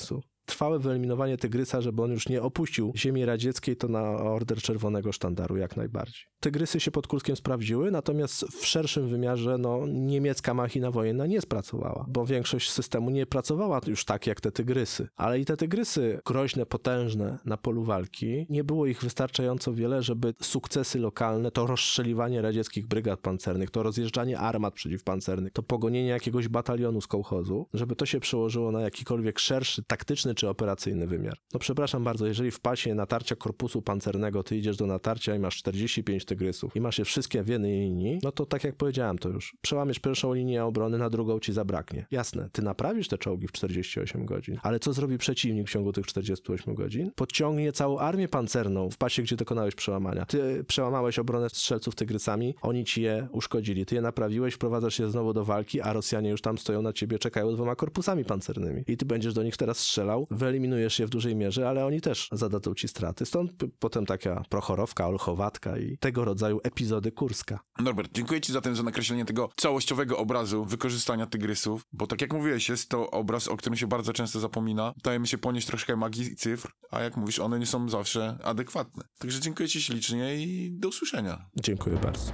Trwałe wyeliminowanie tygrysa, żeby on już nie opuścił ziemi radzieckiej, to na order czerwonego sztandaru jak najbardziej. Tygrysy się pod Kurskiem sprawdziły, natomiast w szerszym wymiarze no, niemiecka machina wojenna nie spracowała, bo większość systemu nie pracowała już tak jak te tygrysy. Ale i te tygrysy, groźne, potężne na polu walki, nie było ich wystarczająco wiele, żeby sukcesy lokalne, to rozstrzeliwanie radzieckich brygad pancernych, to rozjeżdżanie armat przeciwpancernych, to pogonienie jakiegoś batalionu z kołchozu, żeby to się przełożyło na jakikolwiek szerszy, taktyczny czy operacyjny wymiar. No przepraszam bardzo, jeżeli w pasie natarcia korpusu pancernego ty idziesz do natarcia i masz 45 tygrysów i masz je wszystkie w jednej linii, no to tak jak powiedziałem to już, przełamiesz pierwszą linię obrony, na drugą ci zabraknie. Jasne, ty naprawisz te czołgi w 48 godzin, ale co zrobi przeciwnik w ciągu tych 48 godzin? Podciągnie całą armię pancerną w pasie, gdzie dokonałeś przełamania. Ty przełamałeś obronę strzelców tygrysami, oni ci je uszkodzili. Ty je naprawiłeś, wprowadzasz je znowu do walki, a Rosjanie już tam stoją na ciebie, czekają dwoma korpusami pancernymi. I ty będziesz do nich teraz strzelał, wyeliminujesz je w dużej mierze, ale oni też zadadzą ci straty. Stąd potem taka prochorowka, olchowatka i tego rodzaju epizody Kurska. Norbert, dziękuję Ci zatem za nakreślenie tego całościowego obrazu wykorzystania tygrysów, bo tak jak mówiłeś, jest to obraz, o którym się bardzo często zapomina. Dajemy się ponieść troszkę magii cyfr, a jak mówisz, one nie są zawsze adekwatne. Także dziękuję Ci ślicznie i do usłyszenia. Dziękuję bardzo.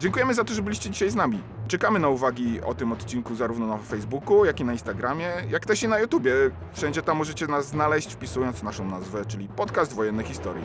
Dziękujemy za to, że byliście dzisiaj z nami. Czekamy na uwagi o tym odcinku zarówno na Facebooku, jak i na Instagramie, jak też i na YouTubie. Wszędzie tam możecie nas znaleźć wpisując naszą nazwę, czyli Podcast Wojenne Historii.